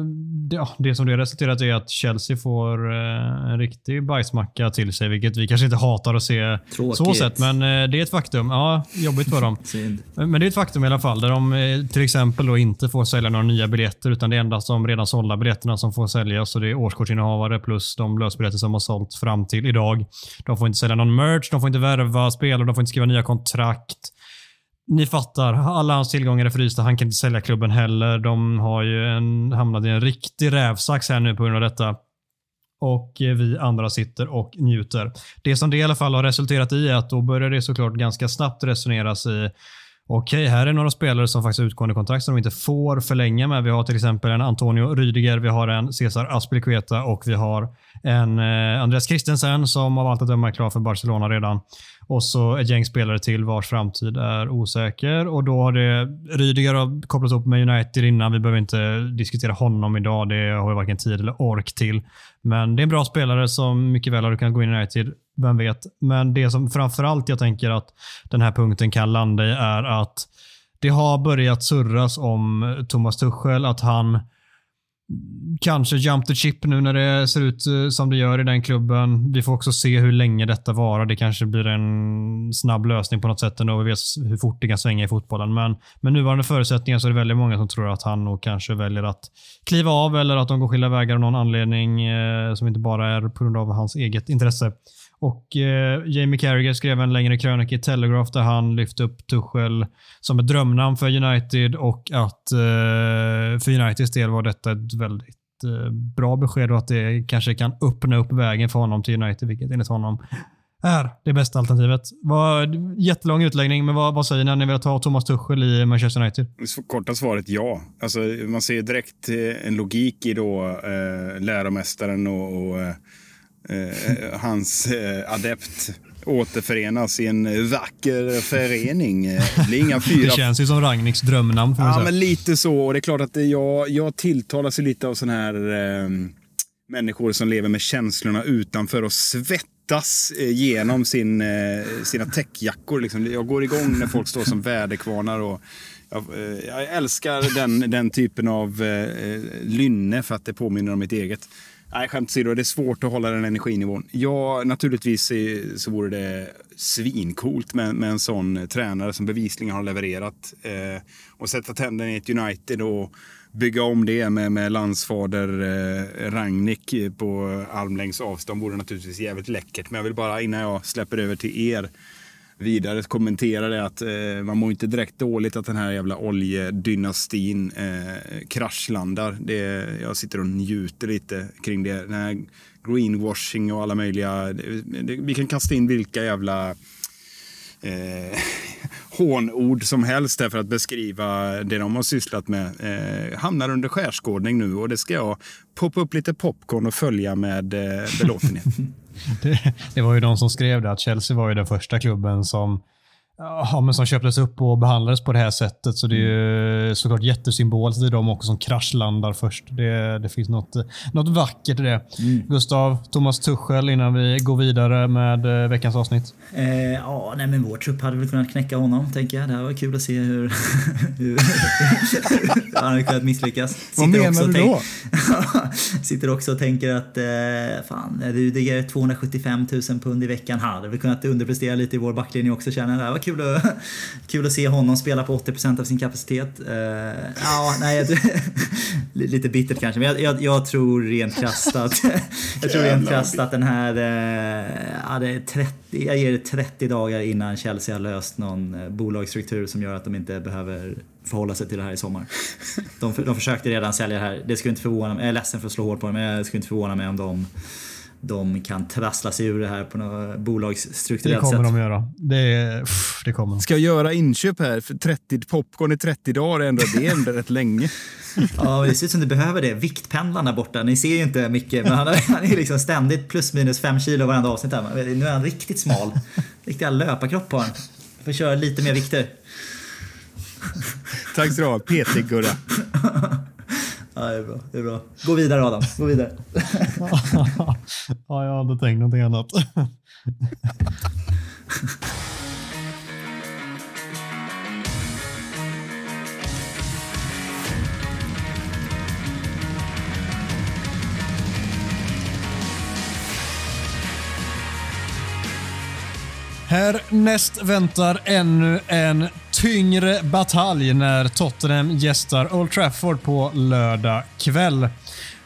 Speaker 2: ja, det som det resulterat i är att Chelsea får eh, en riktig bajsmacka till sig, vilket vi kanske inte hatar att se Tråkigt. så sett, men eh, det är ett faktum. Ja, jobbigt för dem. men det är ett faktum i alla fall, där de eh, till exempel då inte får sälja några nya biljetter, utan det är endast de redan sålda biljetterna som får säljas och det är årskortsinnehavare plus de lösbiljetter som har sålts fram till idag. De får inte sälja någon merch, de får inte värva spelare, de får inte skriva nya kontrakt ni fattar, alla hans tillgångar är frysta. Han kan inte sälja klubben heller. De har ju en, hamnat i en riktig rävsax här nu på grund av detta. Och eh, vi andra sitter och njuter. Det som det i alla fall har resulterat i är att då börjar det såklart ganska snabbt resoneras i Okej, okay, här är några spelare som faktiskt har utgående kontrakt som de inte får förlänga med. Vi har till exempel en Antonio Rydiger, vi har en Cesar Aspilicueta och vi har en eh, Andreas Christensen som av allt att döma är klar för Barcelona redan. Och så ett gäng spelare till vars framtid är osäker. Och då har det Rydiger kopplats upp med United innan. Vi behöver inte diskutera honom idag. Det har vi varken tid eller ork till. Men det är en bra spelare som mycket väl hade kunnat gå in i United. Vem vet? Men det som framförallt jag tänker att den här punkten kan landa i är att det har börjat surras om Thomas Tuchel, att han kanske jump the chip nu när det ser ut eh, som det gör i den klubben. Vi får också se hur länge detta varar. Det kanske blir en snabb lösning på något sätt ändå. Vi vet hur fort det kan svänga i fotbollen. Men med nuvarande förutsättningar så är det väldigt många som tror att han nog kanske väljer att kliva av eller att de går skilda vägar av någon anledning eh, som inte bara är på grund av hans eget intresse. Och eh, Jamie Carragher skrev en längre krönika i Telegraph där han lyfte upp Tuchel som ett drömnamn för United och att eh, för Uniteds del var detta ett väldigt eh, bra besked och att det kanske kan öppna upp vägen för honom till United, vilket enligt honom är det bästa alternativet. Var, jättelång utläggning, men vad, vad säger ni ni vill ta Thomas Tuchel i Manchester United?
Speaker 1: Korta svaret ja. Alltså, man ser direkt eh, en logik i då eh, läromästaren och, och eh, eh, eh, hans eh, adept återförenas i en vacker förening. Det blir inga fyra...
Speaker 2: Det känns ju som Ragniks drömnamn.
Speaker 1: Ja, men lite så. Och det är klart att jag, jag tilltalas lite av sådana här eh, människor som lever med känslorna utanför och svettas eh, genom sin, eh, sina täckjackor. Liksom. Jag går igång när folk står som väderkvarnar. Och, jag, eh, jag älskar den, den typen av eh, lynne för att det påminner om mitt eget. Nej, skämt åsido, det är svårt att hålla den energinivån. Ja, naturligtvis så vore det svincoolt med, med en sån tränare som bevisligen har levererat. Eh, och sätta tänderna i ett United och bygga om det med, med landsfader eh, Rangnick på armlängds avstånd vore naturligtvis jävligt läckert. Men jag vill bara innan jag släpper över till er vidare kommentera det att eh, man mår inte direkt dåligt att den här jävla oljedynastin eh, kraschlandar. Det, jag sitter och njuter lite kring det. Den här greenwashing och alla möjliga. Det, det, vi kan kasta in vilka jävla eh, hånord som helst för att beskriva det de har sysslat med. Eh, hamnar under skärskådning nu och det ska jag poppa upp lite popcorn och följa med eh, belåtenhet.
Speaker 2: det, det, var ju de som skrev det, att Chelsea var ju den första klubben som Ja, men som köptes upp och behandlades på det här sättet. Så det är ju såklart jättesymboliskt i dem också som kraschlandar först. Det, det finns något, något vackert i det. Mm. Gustav, Thomas Tuchel innan vi går vidare med eh, veckans avsnitt.
Speaker 3: Eh, ja, nej men vår trupp hade väl kunnat knäcka honom, tänker jag. Det var kul att se hur, hur han hade kunnat misslyckas.
Speaker 2: Sitter Vad menar du då?
Speaker 3: sitter också och tänker att eh, fan, det ger 275 000 pund i veckan. Han hade väl kunnat underprestera lite i vår backlinje också känner jag kul att, kul att se honom spela på 80% av sin kapacitet. Uh, ja, nej, lite bittert kanske, men jag, jag, jag tror rent krasst att, jag tror rent krasst att den här, uh, ja, det 30, jag ger det 30 dagar innan Chelsea har löst någon uh, bolagsstruktur som gör att de inte behöver förhålla sig till det här i sommar. De, de försökte redan sälja det här, det skulle inte förvåna mig, jag är ledsen för att slå hårt på det, men jag skulle inte förvåna mig om de de kan trassla sig ur det här på något bolagsstrukturellt
Speaker 2: sätt. Det kommer
Speaker 3: sätt.
Speaker 2: de göra. Det, pff, det kommer.
Speaker 1: Ska jag göra inköp här för 30 popcorn i 30 dagar? Ändå, det är ändå rätt länge.
Speaker 3: Ja, det ser ut som du behöver det. Viktpendlaren där borta. Ni ser ju inte Micke, men han är, han är liksom ständigt plus minus 5 kilo varenda avsnitt. Här. Nu är han riktigt smal. Riktiga löparkropp på han. Får köra lite mer vikter.
Speaker 1: Tack så du ha, PT-Gurra.
Speaker 3: Ja, det är bra. Det är bra. Gå vidare Adam, gå vidare.
Speaker 2: ja, jag hade tänkt någonting annat. Härnäst väntar ännu en tyngre batalj när Tottenham gästar Old Trafford på lördag kväll.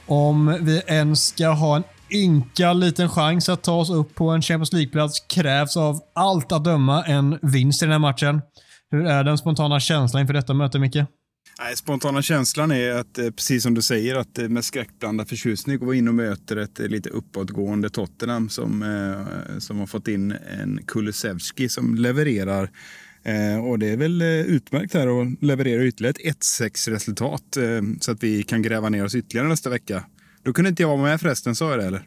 Speaker 2: Om vi ens ska ha en ynka liten chans att ta oss upp på en Champions League-plats krävs av allt att döma en vinst i den här matchen. Hur är den spontana känslan inför detta möte, Micke?
Speaker 1: Nej, spontana känslan är att, eh, precis som du säger, att eh, med skräckblandad förtjusning gå in och möter ett eh, lite uppåtgående Tottenham som, som har fått in en Kulusevski som levererar. Och det är väl utmärkt här att leverera ytterligare ett 1-6 resultat så att vi kan gräva ner oss ytterligare nästa vecka. Då kunde inte jag vara med förresten, sa jag det eller?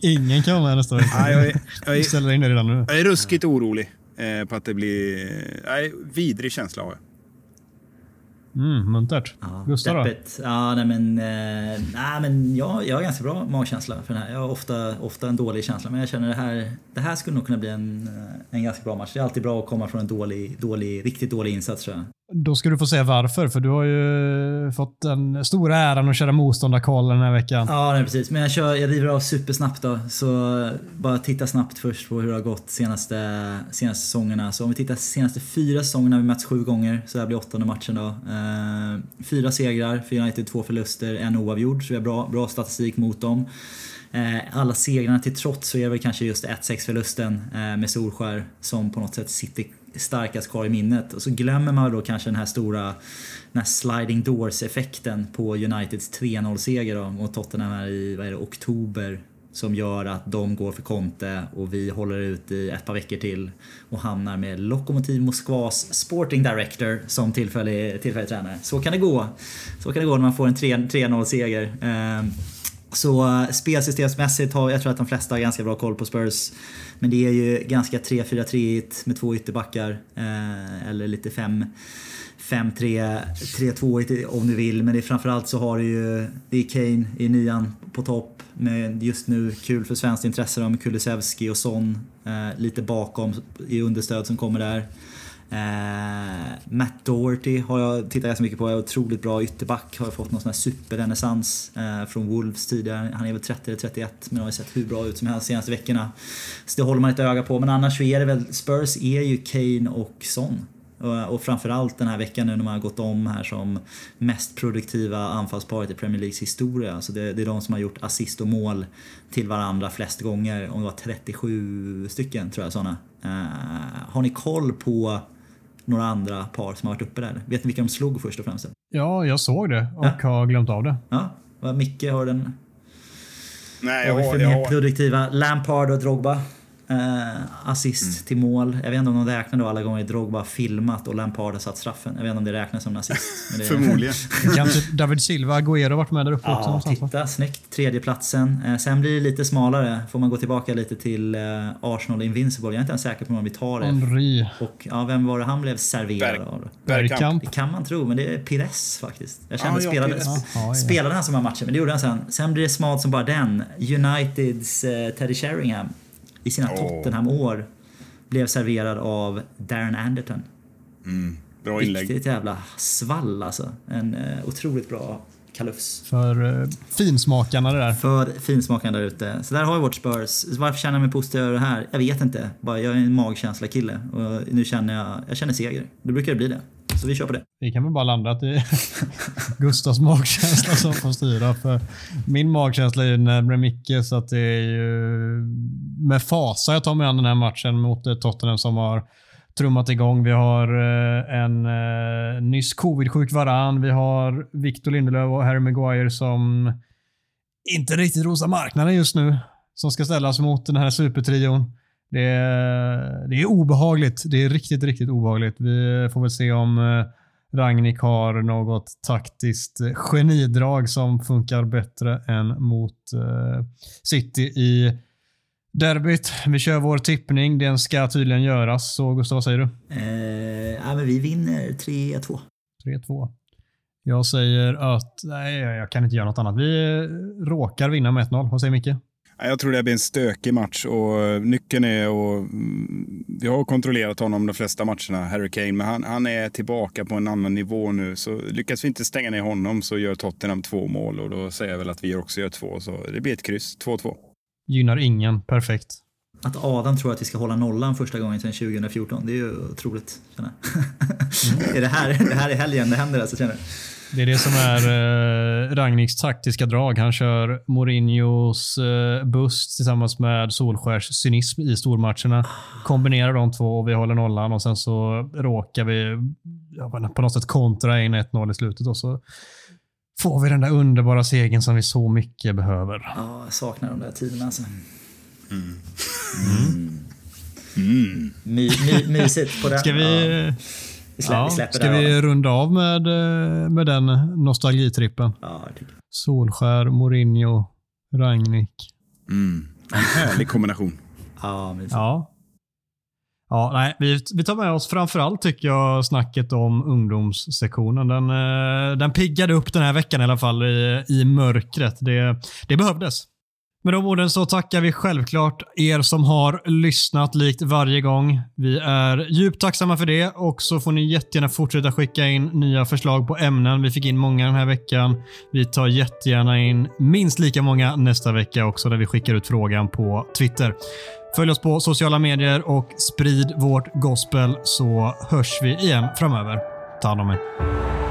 Speaker 2: Ingen kan vara med nästa vecka.
Speaker 1: Nej, jag, är, jag, är,
Speaker 2: ställer in det redan nu.
Speaker 1: Jag är ruskigt orolig på att det blir... Nej, vidrig känsla har jag.
Speaker 2: Mm, muntert.
Speaker 3: Ja,
Speaker 2: Gustav då?
Speaker 3: Ja, nej men, eh, nej, men jag, jag har ganska bra magkänsla för den här. Jag har ofta, ofta en dålig känsla men jag känner det här, det här skulle nog kunna bli en, en ganska bra match. Det är alltid bra att komma från en dålig, dålig, riktigt dålig insats tror jag.
Speaker 2: Då ska du få säga varför, för du har ju fått den stora äran att köra motståndarkoll den här veckan.
Speaker 3: Ja, nej, precis. Men jag, kör, jag river av supersnabbt då. Så bara titta snabbt först på hur det har gått senaste, senaste säsongerna. Så om vi tittar senaste fyra säsongerna har vi mötts sju gånger, så det här blir åttonde matchen då. Eh, fyra segrar för United, två förluster, en oavgjord. Så vi har bra, bra statistik mot dem. Eh, alla segrarna till trots så är det väl kanske just 1-6 förlusten eh, med Solskär som på något sätt sitter starkast kvar i minnet. Och så glömmer man då kanske den här stora den här sliding doors effekten på Uniteds 3-0 seger mot Tottenham här i vad är det, oktober som gör att de går för Conte och vi håller ut i ett par veckor till och hamnar med Lokomotiv Moskvas Sporting Director som tillfällig, tillfällig tränare. Så kan det gå. Så kan det gå när man får en 3-0 seger. Ehm, så eh, spelsystemsmässigt har jag tror att de flesta har ganska bra koll på Spurs. Men det är ju ganska 3-4-3 med två ytterbackar. Eh, eller lite 5-3-2 om du vill. Men det är framförallt så har du ju det är Kane i nian på topp. Med just nu kul för svenskt intresse med Kulusevski och Son eh, lite bakom i understöd som kommer där. Eh, Matt Doherty har jag tittat ganska mycket på, är otroligt bra ytterback. Har fått någon sån här superrenässans eh, från Wolves tidigare. Han är väl 30 eller 31 men har ju sett hur bra ut som helst de senaste veckorna. Så det håller man ett öga på. Men annars så är det väl, Spurs är ju Kane och Son. Eh, och framförallt den här veckan nu när man har gått om här som mest produktiva anfallsparet i Premier Leagues historia. Alltså det, det, är de som har gjort assist och mål till varandra flest gånger. Om det var 37 stycken tror jag sådana. Uh, eh, har ni koll på några andra par som har varit uppe där? Vet ni vilka de slog först och främst?
Speaker 2: Ja, jag såg det och ja. har glömt av det.
Speaker 3: Ja, Micke har den...
Speaker 1: Nej, jag
Speaker 3: har,
Speaker 1: har,
Speaker 3: för
Speaker 1: jag
Speaker 3: mer
Speaker 1: har.
Speaker 3: produktiva Lampard och Drogba. Eh, assist mm. till mål. Jag vet inte om de räknar då alla gånger Drogba filmat och Lampard har satt straffen. Jag vet inte om det räknas som assist.
Speaker 1: Det... Förmodligen.
Speaker 2: Kanske David Silva, Agüero varit med där uppe
Speaker 3: ja, också. Ja, titta. Snyggt. Tredjeplatsen. Eh, sen blir det lite smalare. Får man gå tillbaka lite till eh, Arsenal Invincible. Jag är inte ens säker på om vi tar det.
Speaker 2: Henry.
Speaker 3: Och ja, vem var det han blev serverad
Speaker 1: Berg,
Speaker 3: av?
Speaker 2: Bergkamp.
Speaker 3: Det kan man tro, men det är Pires faktiskt. Jag kände, ah, spelade, ja, ja, spelade han som här matchen, men det gjorde han sen. Sen blir det smalt som bara den. Uniteds eh, Teddy Sheringham i sina oh. Tottenham-år blev serverad av Darren Anderton.
Speaker 1: Mm. Bra inlägg.
Speaker 3: Riktigt jävla svall alltså. En uh, otroligt bra kalufs.
Speaker 2: För uh, finsmakarna det där.
Speaker 3: För finsmakarna där ute. Så där har vi vårt Spurs. Varför känner jag mig positiv över det här? Jag vet inte. Bara jag är en magkänsla-kille. Och nu känner jag, jag känner seger. Då brukar det bli det. Så vi kör på det.
Speaker 2: Vi kan väl bara landa att det är Gustavs magkänsla som får styra. För min magkänsla är ju närmare Micke, så att det är ju med fasa jag tar mig an den här matchen mot eh, Tottenham som har trummat igång. Vi har eh, en eh, nyss covid-sjuk Varan. Vi har Victor Lindelöf och Harry Maguire som inte riktigt rosar marknaden just nu. Som ska ställas mot den här supertrion. Det är, det är obehagligt. Det är riktigt, riktigt obehagligt. Vi får väl se om eh, Ragnik har något taktiskt genidrag som funkar bättre än mot uh, City i derbyt. Vi kör vår tippning. Den ska tydligen göras. Så Gustav, vad säger du?
Speaker 3: Eh, ja, men vi vinner 3-2.
Speaker 2: 3-2. Jag säger att nej, jag kan inte göra något annat. Vi råkar vinna med 1-0. Vad säger Micke?
Speaker 1: Jag tror det blir en stökig match och nyckeln är att... Mm, vi har kontrollerat honom de flesta matcherna, Harry Kane, men han, han, är tillbaka på en annan nivå nu. Så lyckas vi inte stänga ner honom så gör Tottenham två mål och då säger jag väl att vi också gör två. Så det blir ett kryss, 2-2.
Speaker 2: Gynnar ingen, perfekt.
Speaker 3: Att Adam tror att vi ska hålla nollan första gången sedan 2014, det är ju otroligt. Känner mm. är det, här, det här är helgen det händer alltså, känner
Speaker 2: det är det som är eh, Ragniks taktiska drag. Han kör Mourinhos eh, bust tillsammans med Solskärs cynism i stormatcherna. Kombinerar de två och vi håller nollan och sen så råkar vi ja, på något sätt kontra in 1-0 i slutet och så får vi den där underbara segern som vi så mycket behöver.
Speaker 3: Ja, jag saknar de där tiderna alltså. Mm.
Speaker 1: Mm. Mm.
Speaker 3: My, my, mysigt på den.
Speaker 2: Ska vi...
Speaker 3: Ja. Vi släpper,
Speaker 2: ja,
Speaker 3: vi släpper
Speaker 2: ska vi runda av med, eh, med den nostalgitrippen?
Speaker 3: Ja,
Speaker 2: Solskär, Mourinho, Ragnik.
Speaker 1: Mm. En härlig kombination.
Speaker 3: ja.
Speaker 2: Ja. Ja, nej, vi, vi tar med oss framförallt tycker jag snacket om ungdomssektionen. Den, eh, den piggade upp den här veckan i alla fall i, i mörkret. Det, det behövdes. Med de orden så tackar vi självklart er som har lyssnat likt varje gång. Vi är djupt tacksamma för det och så får ni jättegärna fortsätta skicka in nya förslag på ämnen. Vi fick in många den här veckan. Vi tar jättegärna in minst lika många nästa vecka också där vi skickar ut frågan på Twitter. Följ oss på sociala medier och sprid vårt gospel så hörs vi igen framöver. Ta hand om er.